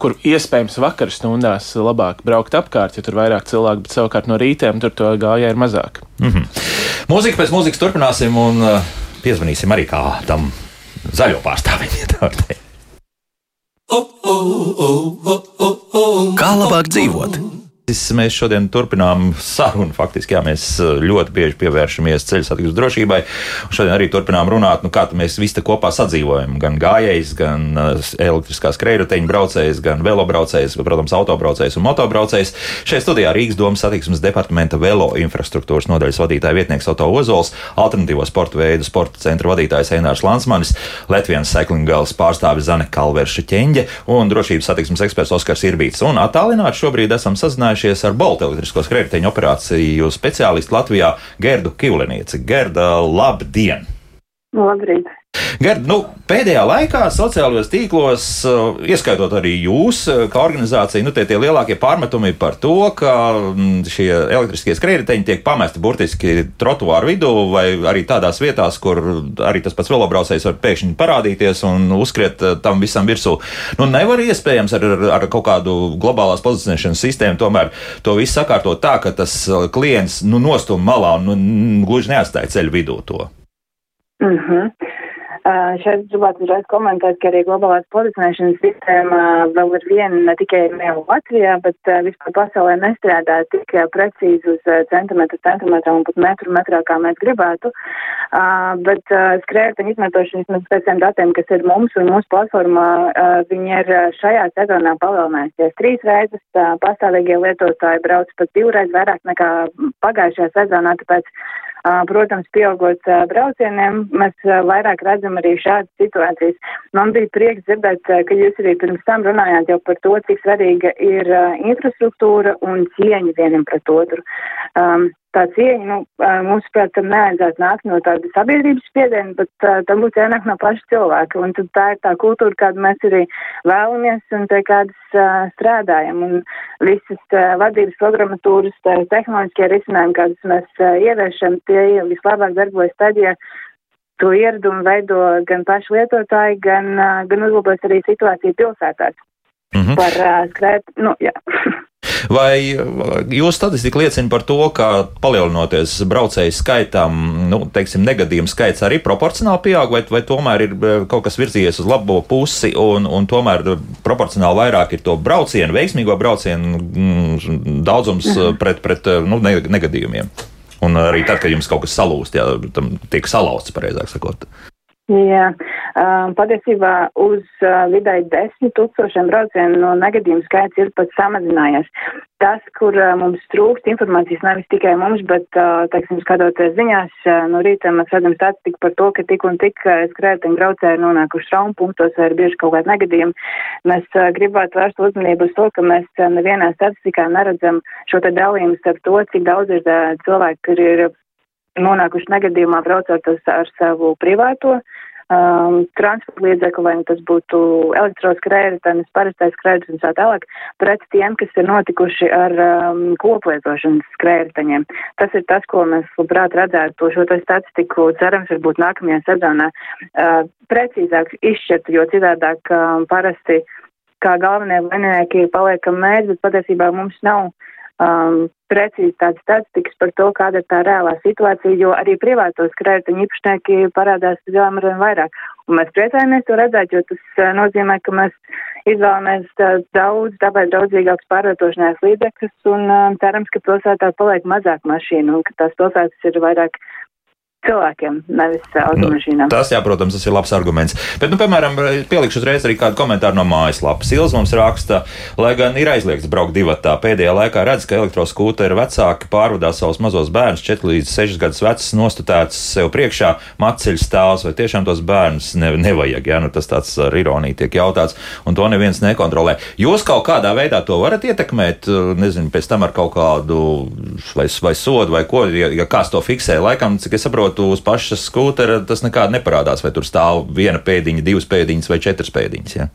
kur iespējams vakar stundās labāk braukt apkārt, ja tur vairāk cilvēku, bet savukārt no rītiem tur to gājēju ir mazāk. Mm -hmm. Mūzika pēc mūzikas turpināsim un piezvanīsim arī kādam zaļo pārstāvim. Kā labāk dzīvot? Mēs šodien turpinām sarunu. Faktiski jā, mēs eh, ļoti bieži pievēršamies ceļu satiksmes drošībai. Šodien arī turpinām runāt, nu, kā mēs visi kopā sadzīvojam. Gan gājējs, gan uh, elektriskās krējruteņu braucējs, gan velobraucējs, protams, autobraucējs un motobraucējs. Šajā studijā Rīgas domas satiksmes departamenta velo infrastruktūras nodaļas vadītāja vietnieks Auto Ozols, alternatīvo sporta veidu sporta centra vadītājs Einārs Lansmanis, Latvijas Cycling Gals pārstāvis Zane Kalverša ķeņģe un drošības satiksmes eksperts Oskars Irbīts. Un attālināti šobrīd esam sazinājušies sazinājušies ar Bolta elektrisko skrējēju operāciju speciālistu Latvijā Gerdu Kivlenieci. Gerda, labdien! Labrīt! Gerd, nu, pēdējā laikā sociālajos tīklos, uh, ieskaitot arī jūs, uh, kā organizācija, nu, tie, tie lielākie pārmetumi par to, ka mm, šie elektriskie skrējēji tiek pamesti burtiski trotuāru vidū vai arī tādās vietās, kur arī tas pats velobraucējs var pēkšņi parādīties un uzskriet uh, tam visam virsū. Nu, nevar iespējams ar, ar kaut kādu globālās pozicionēšanas sistēmu tomēr to visu sakārtot tā, ka tas klients nu, nostum malā un nu, gluži neatstāja ceļu vidū to. Mm -hmm. Uh, šeit gribētu uzreiz komentēt, ka arī globālās pozicionēšanas sistēma vēl ir viena ne tikai Latvijā, bet uh, vispār pasaulē nestrādā tik uh, precīzi uz centimetru, centimetru un pat metru metrā, kā mēs gribētu. Bet skrējēju izmantošanas pēc tiem datiem, kas ir mums un mūsu platformā, viņi ir šajā sezonā palielinājusies trīs reizes. Pastāvīgie lietotāji brauc pat divreiz vairāk nekā pagājušajā sezonā, tāpēc Protams, pieaugot braucieniem, mēs vairāk redzam arī šādas situācijas. Man bija prieks dzirdēt, ka jūs arī pirms tam runājāt jau par to, cik svarīga ir infrastruktūra un cieņa vienam pret otru. Um, tā cieņa, nu, mums, prāt, tam nevajadzētu nākt no tāda sabiedrības spiediena, bet uh, tam būtu jānāk no paša cilvēka. Un tad tā ir tā kultūra, kādu mēs arī vēlamies un pie kādas uh, strādājam. Un visas uh, vadības programmatūras, uh, tehnoloģiskie risinājumi, kādus mēs uh, ieviešam, tie vislabāk darbojas tad, ja to ieradumu veido gan paši lietotāji, gan, uh, gan uzlabojas arī situācija pilsētās. Mm -hmm. Par uh, skrēt, nu, jā. Vai jūsu statistika liecina par to, ka palielinoties braucēju skaitam, nu, teiksim, negadījumu skaits arī proporcionāli pieaug, vai, vai tomēr ir eh, kaut kas virzījies uz labo pusi, un, un tomēr proporcionāli vairāk ir to braucienu, veiksmīgo braucienu mm, daudzums mhm. Eh, pret, pret eh, nu, negadījumiem? Un arī tad, kad jums kaut kas salūst, ja tam tiek salauzts, pareizāk sakot. Jā, um, patiesībā uz uh, vidēji desmit tūkstošiem braucienu no negadījumu skaits ir pat samazinājies. Tas, kur uh, mums trūkst informācijas, nevis tikai mums, bet, uh, teiksim, skatoties ziņās, uh, no rīta mēs redzam statistiku par to, ka tik un tik uh, skrētiņu braucēji nonākuši traumu vai ir bieži kaut kādi negadījumi. Mēs uh, gribētu vērst uzmanību uz to, ka mēs uh, nevienā statistikā neredzam šo te dalījumu starp to, cik daudz ir uh, cilvēki, kuri ir nonākuši negadījumā braucot ar savu privāto um, transporta līdzekli, vai nu tas būtu elektroskrējējums, parastais skrējējums un tā tālāk, pret tiem, kas ir notikuši ar um, koplietošanas skrējējiem. Tas ir tas, ko mēs labprāt redzētu šo statistiku, cerams, varbūt nākamajā sezonā uh, precīzāk izšķirt, jo citādāk um, parasti kā galvenie vaininieki paliekam mēs, bet patiesībā mums nav um, precīzi tādas statistikas par to, kāda ir tā reālā situācija, jo arī privātos kredītu īpašnieki parādās zilām arvien vairāk. Un mēs priecājamies to redzēt, jo tas uh, nozīmē, ka mēs izvēlamies uh, daudz dabai draudzīgākus pārvietošanās līdzekļus un uh, cerams, ka pilsētā paliek mazāk mašīnu un ka tās pilsētas ir vairāk cilvēkiem, nevis uh, automašīnām. Nu, tas, jā, protams, tas ir labs arguments. Bet, nu, piemēram, pielikšu uzreiz arī kādu komentāru no mājaslapas. Ilz mums raksta, lai gan ir aizliegts braukt divatā, pēdējā laikā redz, ka elektroskūteri vecāki pārvadā savus mazos bērnus, 4 līdz 6 gadus vecus, nostutēts sev priekšā, maceļu stāvs, vai tiešām tos bērnus ne, nevajag, jā, nu tas tāds ar ironiju tiek jautāts, un to neviens nekontrolē. Jūs kaut kādā veidā to varat ietekmēt, nezinu, pēc tam ar kaut kādu vai, vai sodu vai ko, ja, ja kāds to fiksē, laikam, cik es saprotu, braukt uz pašas skūtera, tas nekādi neparādās, vai tur stāv viena pēdiņa, divas pēdiņas vai četras pēdiņas. Ja?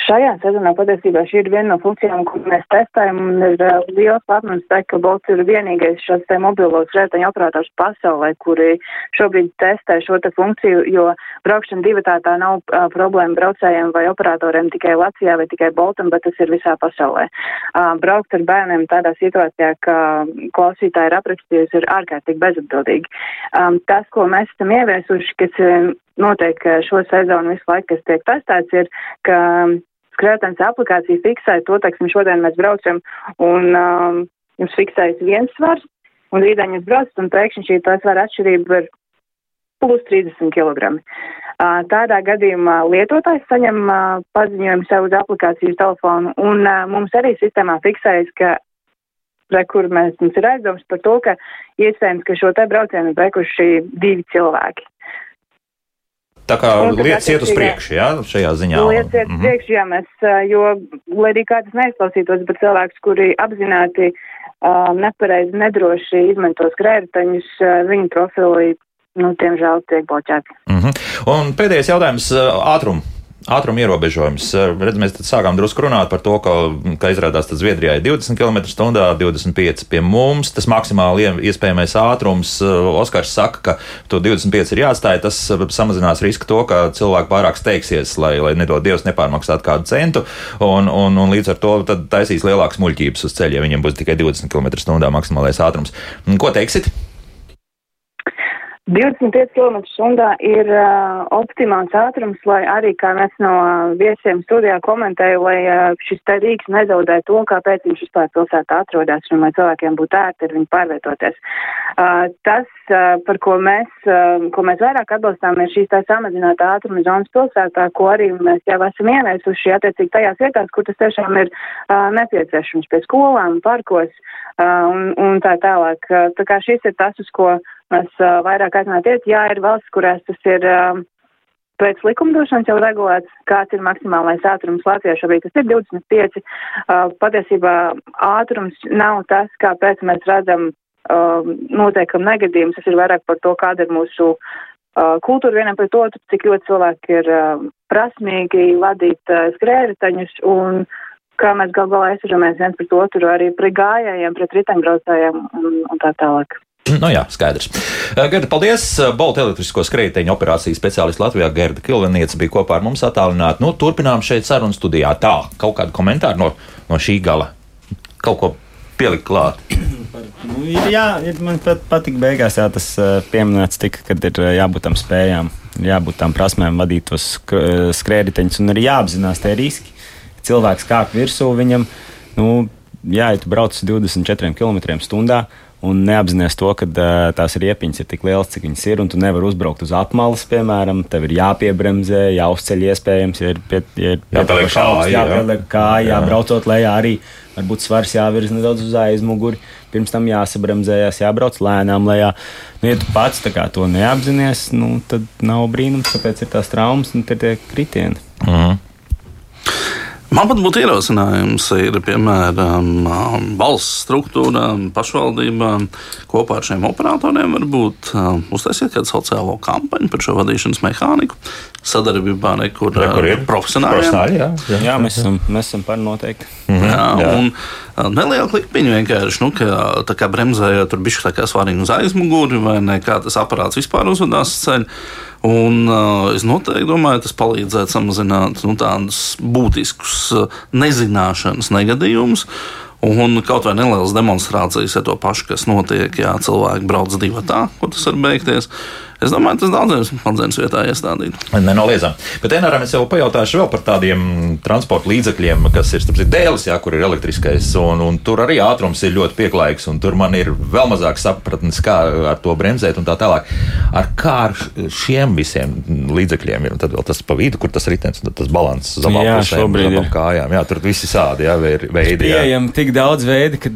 Šajā sezonā patiesībā šī ir viena no funkcijām, ko mēs testējam, un ir uh, liels lepnums teikt, ka Bolts ir vienīgais šos te mobilos rētaņu operators pasaulē, kuri šobrīd testē šo te funkciju, jo braukšana divatā tā nav uh, problēma braucējiem vai operatoriem tikai Latvijā vai tikai Boltam, bet tas ir visā pasaulē. Uh, braukt ar bērniem tādā situācijā, ka klausītāji ir aprakstījusi, ir ārkārtīgi bezatbildīgi. Um, tas, ko mēs esam ieviesuši, kas notiek šo sezonu visu laiku, kas tiek testēts, ir, ka skrējotājs aplikācija fiksē to, teiksim, šodien mēs braucam un um, jums fiksējas viens svars, un rītdien jūs braucat, un pēkšņi šī tā svara atšķirība ir plus 30 kg. Uh, tādā gadījumā lietotājs saņem uh, paziņojumu sev uz aplikācijas telefonu, un uh, mums arī sistēmā fiksējas, ka pre kur mēs, mums ir aizdoms par to, ka iespējams, ka šo te braucienu ir veikuši divi cilvēki. Tā kā lietas iet uz priekšu, jā, šajā ziņā. Lietas iet uz -hmm. priekšu, jā, mēs, jo, lai arī kā tas neizklausītos, bet cilvēks, kuri apzināti uh, nepareizi, nedroši izmanto skrējētaņus, uh, viņu profili, nu, tiemžēl tiek bloķēti. -hmm. Un pēdējais jautājums - ātrumu ātruma ierobežojums. Eh, redz, mēs sākām drusku runāt par to, ka, ka izrādās, ka Zviedrijā ir 20 km/h, 25 pie mums. Tas maksimāli iespējamais ātrums, eh, Oskars saka, ka to 25 ir jāatstāj. Tas eh, samazinās risku to, ka cilvēki pārāk steigsies, lai, lai nedod Dievs nepārmaksātu kādu centu, un, un, un līdz ar to taisīs lielākas muļķības uz ceļa, ja viņiem būs tikai 20 km/h maksimālais ātrums. Ko teiksit? 25 km/h ir uh, optimāls ātrums, lai arī, kā mēs no uh, viesiem studijā komentēju, lai uh, šis te rīks nezaudē to, kāpēc viņš vispār pilsētā atrodas un lai cilvēkiem būtu ērti ar viņu pārvietoties. Uh, tas, uh, par ko mēs, uh, ko mēs vairāk atbalstām, ir šīs tā samazinātā ātruma zonas pilsētā, ko arī mēs jau esam ieviesuši attiecīgi tajās vietās, kur tas tiešām ir uh, nepieciešams pie skolām, parkos uh, un, un tā tālāk. Uh, tā kā šis ir tas, uz ko Mēs uh, vairāk aicinātu iet, jā, ir valsts, kurās tas ir uh, pēc likumdošanas jau regulēts, kāds ir maksimālais ātrums Latvijā šobrīd. Tas ir 25. Uh, patiesībā ātrums nav tas, kāpēc mēs redzam uh, noteikam negadījumus. Tas ir vairāk par to, kāda ir mūsu uh, kultūra vienam pret otru, cik ļoti cilvēki ir uh, prasmīgi vadīt uh, skrējētaņus un kā mēs gal galā aizsaramies viens pret otru arī pret gājējiem, pret riteņbraucējiem un, un tā tālāk. Nu jā, skaidrs. Gerda, paldies. Bolta elektrisko skrejteņu operācijas speciālists Latvijā Gerda Kilvenieca bija kopā ar mums attālināti. Nu, turpinām šeit sarunu studijā. Tā, kaut kādu komentāru no, no šī gala. Kaut ko pielikt klāt. Nu, ir, jā, ir, man pat patīk beigās jā, tas pieminēts, tika, kad ir jābūt tam spējām, jābūt tam prasmēm vadīt tos skrējējiņus un ir jāapzinās tie riski. Cilvēks kāp virsū viņam, nu, jā, ja tu brauc 24 km/h un neapzināties to, ka tās riepiņas ir tik lielas, cik viņas ir, un tu nevari uzbraukt uz apmales, piemēram, tev ir jāpiebremzē, jāuzceļ iespējams, ja ir pie, ja ir jāpieliek kāja, jā. braucot lejā arī. Varbūt svars jāvirz nedaudz uz aizmuguri, pirms tam jāsabremzējas, jābrauc lēnām lejā. Nu, ja tu pats to neapzinājies, nu, tad nav brīnums, kāpēc ir tās traumas un tie kritieni. Mhm. Man pat būtu ierosinājums, ir piemēram um, valsts struktūrām, pašvaldībām kopā ar šiem operatoriem varbūt um, uztaisīt kādu sociālo kampaņu par šo vadīšanas mehāniku. Sadarbībā ar kur, re, kur ir profesionāļiem. Jā, jā, jā, mēs esam, mēs esam par noteikti. Mhm, jā, jā. Un, uh, Neliela klipiņa vienkārši, nu, ka tā kā bremzējot, tur bija tā kā svarīgi uz aizmuguri, vai ne, kā tas aparāts vispār uzvedās ceļā. Un, uh, es noteikti domāju, tas palīdzētu samazināt nu, tādus būtiskus uh, nezināšanas negadījumus. Un kaut vai nelielas demonstrācijas ar to pašu, kas notiek, ja cilvēki brauc divi tā, ko tas var beigties. Es domāju, tas daudziem padzemes vietā iestādīt. Nenoliedzami. Bet NRM es jau pajautāšu vēl par tādiem transporta līdzekļiem, kas ir starp dēlis, jā, kur ir elektriskais, un, un tur arī ātrums ir ļoti pieklājīgs, un tur man ir vēl mazāk sapratnes, kā ar to bremzēt un tā tālāk. Ar kā ar šiem visiem līdzekļiem ir, un tad vēl tas pa vidu, kur tas ritens, un tas balans uz abām pusēm, uz abām kājām. Jā, tur visi sādi, jā, veidi. Pieejam tik daudz veidi, ka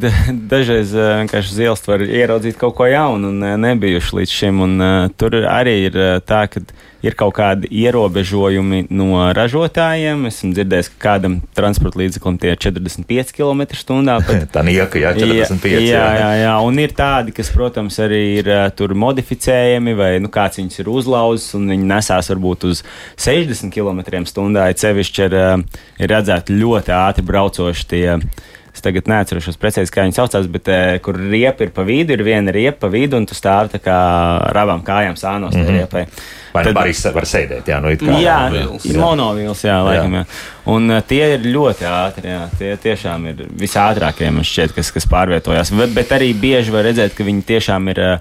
dažreiz eh, vienkārši uz ielas var ieraudzīt kaut ko jaunu un eh, nebijuši līdz šim, un tur tur arī ir eh, tā, ka ir kaut kādi ierobežojumi no ražotājiem. Esmu dzirdējis, ka kādam transporta līdzeklim tie ir 45 km/h. tā nieka, jā, 45. Jā, jā, jā, jā, un ir tādi, kas, protams, arī ir uh, tur modificējami, vai nu, kāds viņus ir uzlauzis, un viņi nesās varbūt uz 60 km/h. Cevišķi ir, uh, ir redzēti ļoti ātri braucoši tie Es tagad neatceros precīzi, kā viņi saucās, bet eh, kur riepa ir pa vidu, ir viena riepa pa vidu, un tu stāvi tā kā ar abām kājām sānos mm -hmm. riepai. Vai nu Tad, arī var sēdēt, jā, nu it kā jā, ir monovils, jā, laikam, jā. Un uh, tie ir ļoti ātri, jā, tie tiešām ir visātrākie, man šķiet, kas, kas pārvietojās, bet, bet arī bieži var redzēt, ka viņi tiešām ir uh,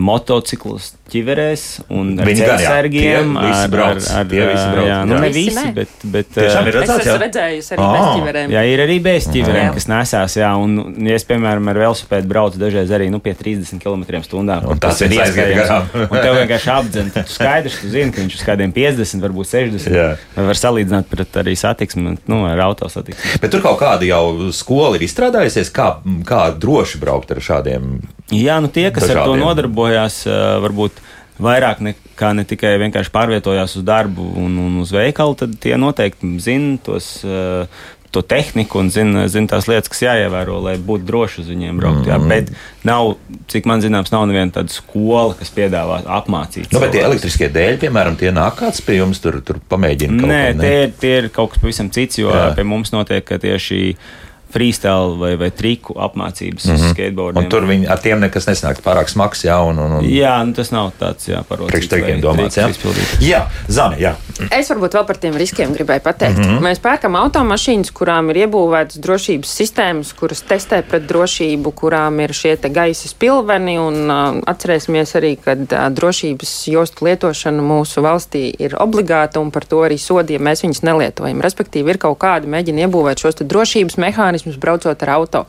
motociklus ķiverēs un ar ceļsargiem. Ar, ar, ar, tie visi brauc. Jā, nu, ne visi, bet, bet Tiešām ir redzēts, es esmu redzējusi arī bez ķiverēm. Jā, ir arī bez ķiverēm, kas nesās, jā, un, ja es, piemēram, ar velosipēdu braucu dažreiz arī, nu, pie 30 km/h. Un tas ir iespējams. Un tev vienkārši apdzen, tu skaidrs, tu zini, ka viņš uz kādiem 50, varbūt 60. Jā. Var salīdzināt pret arī satiksmi, nu, ar autosatiksmi. Bet tur kaut kāda jau skola ir izstrādājusies, kā, kā droši braukt ar šādiem. Jā, nu tie, kas ar to nodarbojās, varbūt vairāk nekā ne tikai vienkārši pārvietojās uz darbu un, un uz veikalu, tad tie noteikti zina tos. To tehniku un zina, zina tās lietas, kas jāievēro, lai būtu droši uz viņiem braukt. Mm jā, bet nav, cik man zināms, nav neviena tāda skola, kas piedāvā apmācīt. Nu, bet tie elektriskie dēļi, piemēram, tie nāk kāds pie jums tur, tur pamēģina? Nē, ne? tie, tie ir kaut kas pavisam cits, jo jā. pie mums notiek tieši freestyle vai, vai triku apmācības mm -hmm. skateboardiem. Un tur viņi ar tiem nekas nesnāk pārāk smags, jā, un, un, un... jā nu tas nav tāds, jā, parots. Priekštrikiem domāts, jā. Jā, Zani, jā. Es varbūt vēl par tiem riskiem gribēju pateikt. Mm -hmm. Mēs pērkam automašīnas, kurām ir iebūvētas drošības sistēmas, kuras testē pret drošību, kurām ir šie te gaisa spilveni, un uh, atcerēsimies arī, ka uh, drošības jostu lietošana mūsu valstī ir obligāta, un par to arī sodi, ja mēs viņus nelietojam. Respektīvi, ir kaut kādi mēģina iebūvēt šos drošības mehānismus, mehānismus braucot ar auto.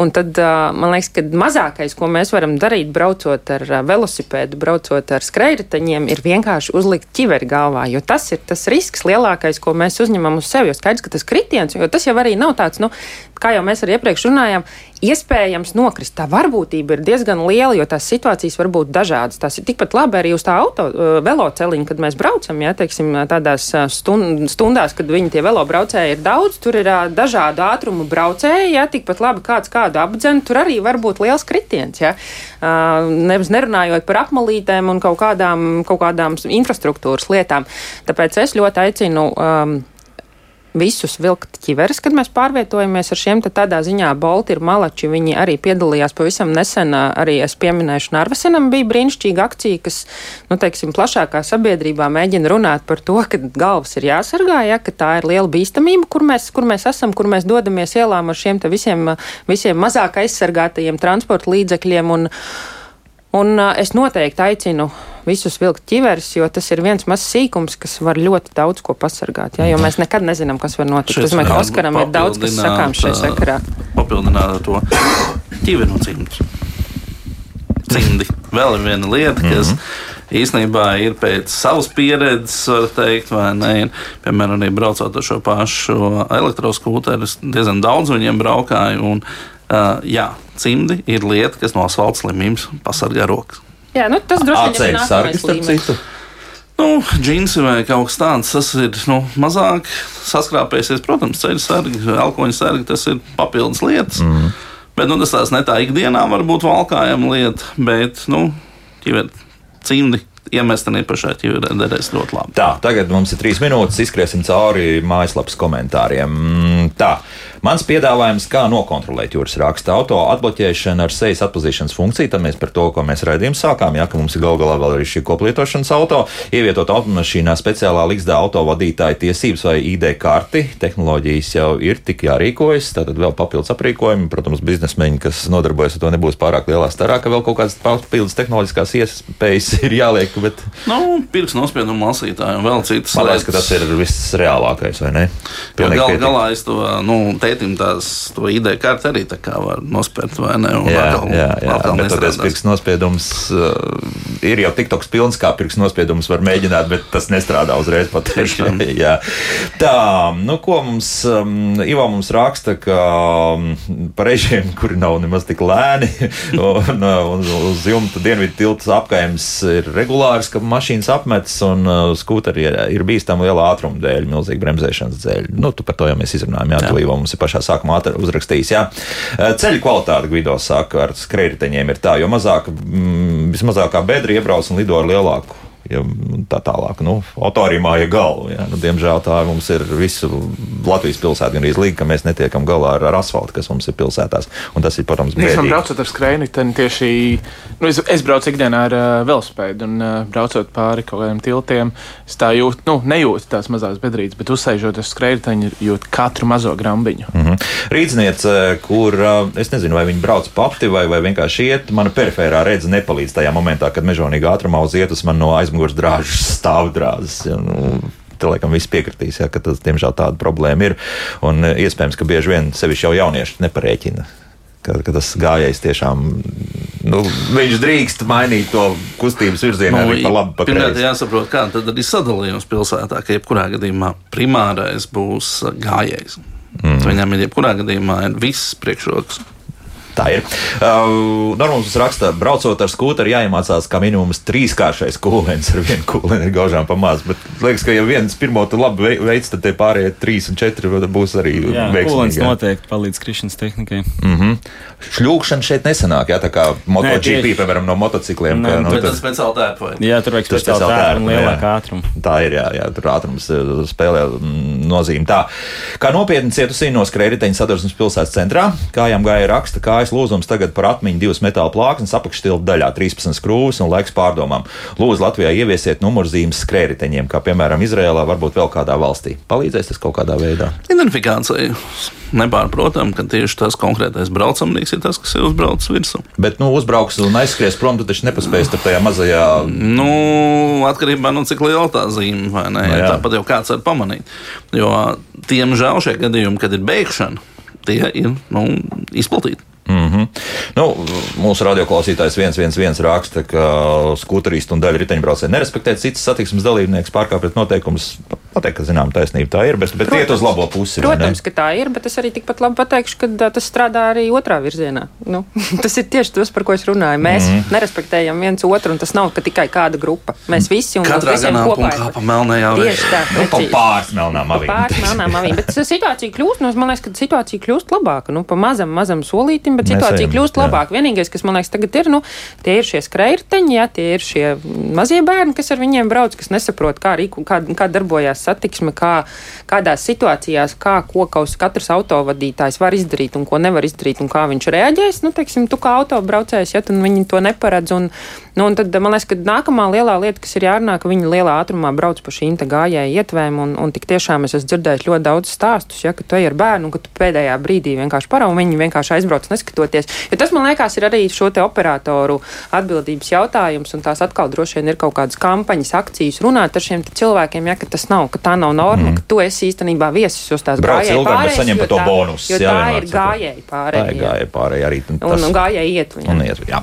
Un tad man liekas, ka mazākais, ko mēs varam darīt, braucot ar velosipēdu, braucot ar skrejriteņiem, ir vienkārši uzlikt ķiveri galvā. Jo tas ir tas risks lielākais, ko mēs uzņemam uz sevi. Jo skaidrs, ka tas kritiens, jo tas jau arī nav tāds, nu, kā jau mēs arī iepriekš runājām, iespējams nokrist. Tā varbūtība ir diezgan liela, jo tās situācijas var būt dažādas. Tas ir tikpat labi arī uz tā auto uh, veloceliņa, kad mēs braucam, ja teiksim, tādās stund, stundās, kad viņi tie velobraucēji ir daudz, tur ir uh, dažādu ātrumu braucēji, ja tikpat labi kāds kādu apdzen, tur arī var būt liels kritiens. Ja? Uh, nevis nerunājot par apmalītēm un kaut kādām, kaut kādām infrastruktūras lietām. Tāpēc es ļoti aicinu um, visus vilkt ķiveres, kad mēs pārvietojamies ar šiem. Tādā ziņā Bolti ir malači. Viņi arī piedalījās pavisam nesen. Arī es pieminēšu, Narvesenam bija brīnišķīga akcija, kas, nu, teiksim, plašākā sabiedrībā mēģina runāt par to, ka galvas ir jāsargā, ja, ka tā ir liela bīstamība, kur mēs, kur mēs esam, kur mēs dodamies ielām ar šiem visiem, visiem mazāk aizsargātajiem transporta līdzekļiem. Un, Un es noteikti aicinu visus vilkt ķiveres, jo tas ir viens mazs sīkums, kas var ļoti daudz ko pasargāt. Ja? Jo mēs nekad nezinām, kas var notikt. Es domāju, ka Oskaram ir daudz, kas sakām šajā sakarā. Papildināt to ķiveru cimdu. Cimdi. Vēl ir viena lieta, kas. Mm -hmm īstenībā ir pēc savas pieredzes, var teikt, vai ne. Piemēram, arī braucot ar šo pašu elektroskūteru, diezgan daudz viņiem braukāju. Un, uh, jā, cimdi ir lieta, kas no asfalta slimības pasargā rokas. Jā, nu, tas droši vien ir starp citu. Nu, džinsi vai kaut kas tāds, tas ir nu, mazāk saskrāpējies. Protams, ceļu sargi, alkoņa sargi, tas ir papildus lietas. Mm. Bet nu, tas tās ne tā ikdienā var būt valkājama lieta, bet nu, ķiver, cimdi iemest arī pašā ķiverē derēs ļoti labi. Tā, tagad mums ir trīs minūtes, izskriesim cauri mājaslapas komentāriem. Mm, tā. Mans piedāvājums, kā nokontrolēt jūras raksta auto atbloķēšanu ar sejas atpazīšanas funkciju, tad mēs par to, ko mēs raidījām, sākām, ja, ka mums ir gal galā vēl arī šī koplietošanas auto, ievietot automašīnā speciālā liksdā auto vadītāja tiesības vai ID karti. Tehnoloģijas jau ir tik jārīkojas, tātad vēl papildus aprīkojumi. Protams, biznesmeņi, kas nodarbojas ar to, nebūs pārāk lielā starā, ka vēl kaut kādas papildus tehnoloģiskās iespējas ir jāliek. Bet... Nu, pirks nospiedumu lasītājiem vēl citas. Man liekas, ka tas ir viss reālākais, vai ne? Pilnīgi gal, galā es to, nu, te tētim tās ideja kārta arī tā kā var nospērt, vai ne? Jā, atkal, jā, jā. Atkal bet tas pirks nospiedums uh, ir jau tik toks pilns, kā pirks nospiedums var mēģināt, bet tas nestrādā uzreiz patieši. Tā, nu ko mums, um, Ivo mums raksta, ka um, par režiem, kuri nav nemaz tik lēni, un, uh, un uz jumta dienvidu tiltas apkaimes ir regulārs, ka mašīnas apmetas un uh, skūteri ir, bīstami liela ātruma dēļ, milzīgi bremzēšanas dēļ. Nu, tu par to jau mēs izrunājām, jā, jā. to Ivo mums ir pašā sākumā uzrakstījis. Jā. Ceļu kvalitāte, Gvido saka, ar skrējējiņiem ir tā, jo mazāk, mm, vismazākā bedra iebrauc un lido ar lielāku ja tā tālāk. Nu, autorī māja galvu. Ja. Nu, diemžēl tā mums ir visu Latvijas pilsētu gan izlīga, ka mēs netiekam galā ar, ar asfaltu, kas mums ir pilsētās. Un tas ir, protams, bēdīgi. Man braucot ar skrējēju, tad tieši nu, es, es braucu ikdienā ar uh, velospēdu un uh, braucot pāri kaut kādiem tiltiem. Es tā jūtu, nu, nejūtu tās mazās bedrītes, bet uzsēžot uz skrējēju, tad jūtu katru mazo grambiņu. Mm -hmm. Rīdzniece, kur uh, es nezinu, vai viņi brauc pati vai, vai vienkārši iet, mana perifērā redze nepalīdz tajā momentā, kad mežonīga ātrumā uz ietus man no aizmugures drāžas stāvdrāzes. Ja, nu, te laikam viss piekritīs, ja, ka tas, diemžēl, tāda problēma ir. Un e, iespējams, ka bieži vien sevišķi jau jaunieši neparēķina. Ka, ka tas gājējs tiešām nu, viņš drīkst mainīt to kustības virzienu nu, arī pa labi. Pa Pirmkārt, jāsaprot, kā tad ir sadalījums pilsētā, ka jebkurā gadījumā primārais būs gājējs. Mm. Viņam ir jebkurā gadījumā ir viss priekšroks. Tā ir. Uh, Normāls raksta, braucot ar skūteri, jāiemācās kā minimums trīskāršais kūlēns ar vienu kūlēnu ir gaužām pa maz. Bet liekas, ka ja viens pirmo tu labi veids, tad tie pārējie trīs un četri būs arī veiksmīgi. Kūlēns noteikti palīdz krišanas tehnikai. Mm -hmm. Šļūkšana šeit nesanāk, jā, tā kā MotoGP, piemēram, no motocikliem. Nē, ka, nu, tas ir speciāli vai? Jā, tur vajag speciāli tēpa un lielāku ātrumu. Tā ir, jā, jā, tur ātrums uh, spēlē mm, nozīmi. Tā, kā nopietni cietusī no skrējriteņa sadursmes pilsētas centrā, kājām gāja raksta, kājas Kājas lūzums tagad par atmiņu divas metāla plāksnes apakšstilta daļā, 13 skrūves un laiks pārdomām. Lūdzu, Latvijā ieviesiet numurzīmes skrējriteņiem, kā piemēram Izrēlā, varbūt vēl kādā valstī. Palīdzēs tas kaut kādā veidā? Identifikācija. Nepārprotam, ka tieši tas konkrētais braucamnieks ir tas, kas ir uzbraucis virsū. Bet, nu, uzbrauks un aizskries prom, tu taču nepaspēsi tajā mazajā. Nu, atkarībā no cik liela tā zīme, vai ne? No, Tāpat jau kāds var pamanīt. Jo, diemžēl, šie gadījumi, kad ir beigšana, tie ir nu, izplatīti. Mm -hmm. nu, mūsu radioklausītājs 111 raksta, ka skūteristi un daļa riteņbraucēji nerespektē citas satiksmes dalībniekus, pārkāpjot noteikumus. Pateikt, ka zinām, taisnība tā ir, bet, bet protams, iet uz labo pusi. Protams, ka tā ir, bet es arī tikpat labi pateikšu, ka tas strādā arī otrā virzienā. Nu, tas ir tieši tas, par ko es runāju. Mēs mm -hmm. nerespektējam viens otru, un tas nav tikai kāda grupa. Mēs visi un Katrā visiem kopā ir pa melnajā tieši tā. Nu, pa pāris melnām avīm. Pāris melnām avīm, bet situācija kļūst, nu, man liekas, ka situācija kļūst labāka. Nu, pa mazam, mazam solītim, bet situācija Mēs kļūst labāka. Vienīgais, kas man liekas tagad ir, nu, tie ir šie skrējrteņi, ja, tie ir šie mazie bērni, kas ar viņiem brauc, kas nesaprot, kā, rīku, kā, kā darbojās satiksme, kā, kādās situācijās, kā ko kaus katrs autovadītājs var izdarīt un ko nevar izdarīt un kā viņš reaģēs. Nu, teiksim, tu kā autobraucējs, ja viņi to neparedz. Un, nu, un tad man liekas, ka nākamā lielā lieta, kas ir jārunā, ka viņi lielā ātrumā brauc pa šīm gājēju ietvēm, un, un tik tiešām es esmu dzirdējis ļoti daudz stāstus, ja, ka tu ej ar bērnu, ka tu pēdējā brīdī vienkārši paraugi, viņi vienkārši aizbrauc neskatoties. Jo tas, man liekas, ir arī šo te operatoru atbildības jautājums, un tās atkal droši vien ir kaut kādas kampaņas, akcijas runāt ar šiem cilvēkiem, ja tas nav, ka tā nav norma, mm. ka tu esi īstenībā viesis uz tās gājēju pārējas. Saņem par to bonusu. Jo jā, tā ir gājēji pārējie. Tā ir gājēji pārējie arī. Tas, un, un gājēji iet. Un iet jā.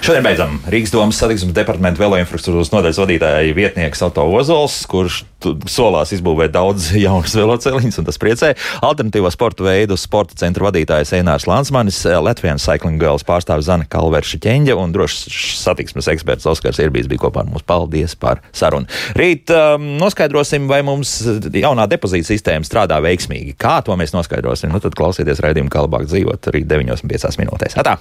Šodien beidzam Rīgas domas satiksmes departamenta veloinfrastruktūras nodaļas vadītāja vietnieks Auto Ozols, kurš solās izbūvēt daudz jaunas veloceliņas, un tas priecē. Alternatīvo sporta veidu sporta centra vadītājs Einārs Lansmanis, Latvijas Cycling Girls pārstāvis Zana Kalverša ķeņģa un drošs satiksmes eksperts Oskars Irbīs bija kopā ar mums. Paldies par sarunu. Rīt um, noskaidrosim, vai mums jaunā depozīta sistēma strādā veiksmīgi. Kā to mēs noskaidrosim? Nu, tad klausieties raidījumu, kā labāk dzīvot rīt 9,5 minūtēs. Atā!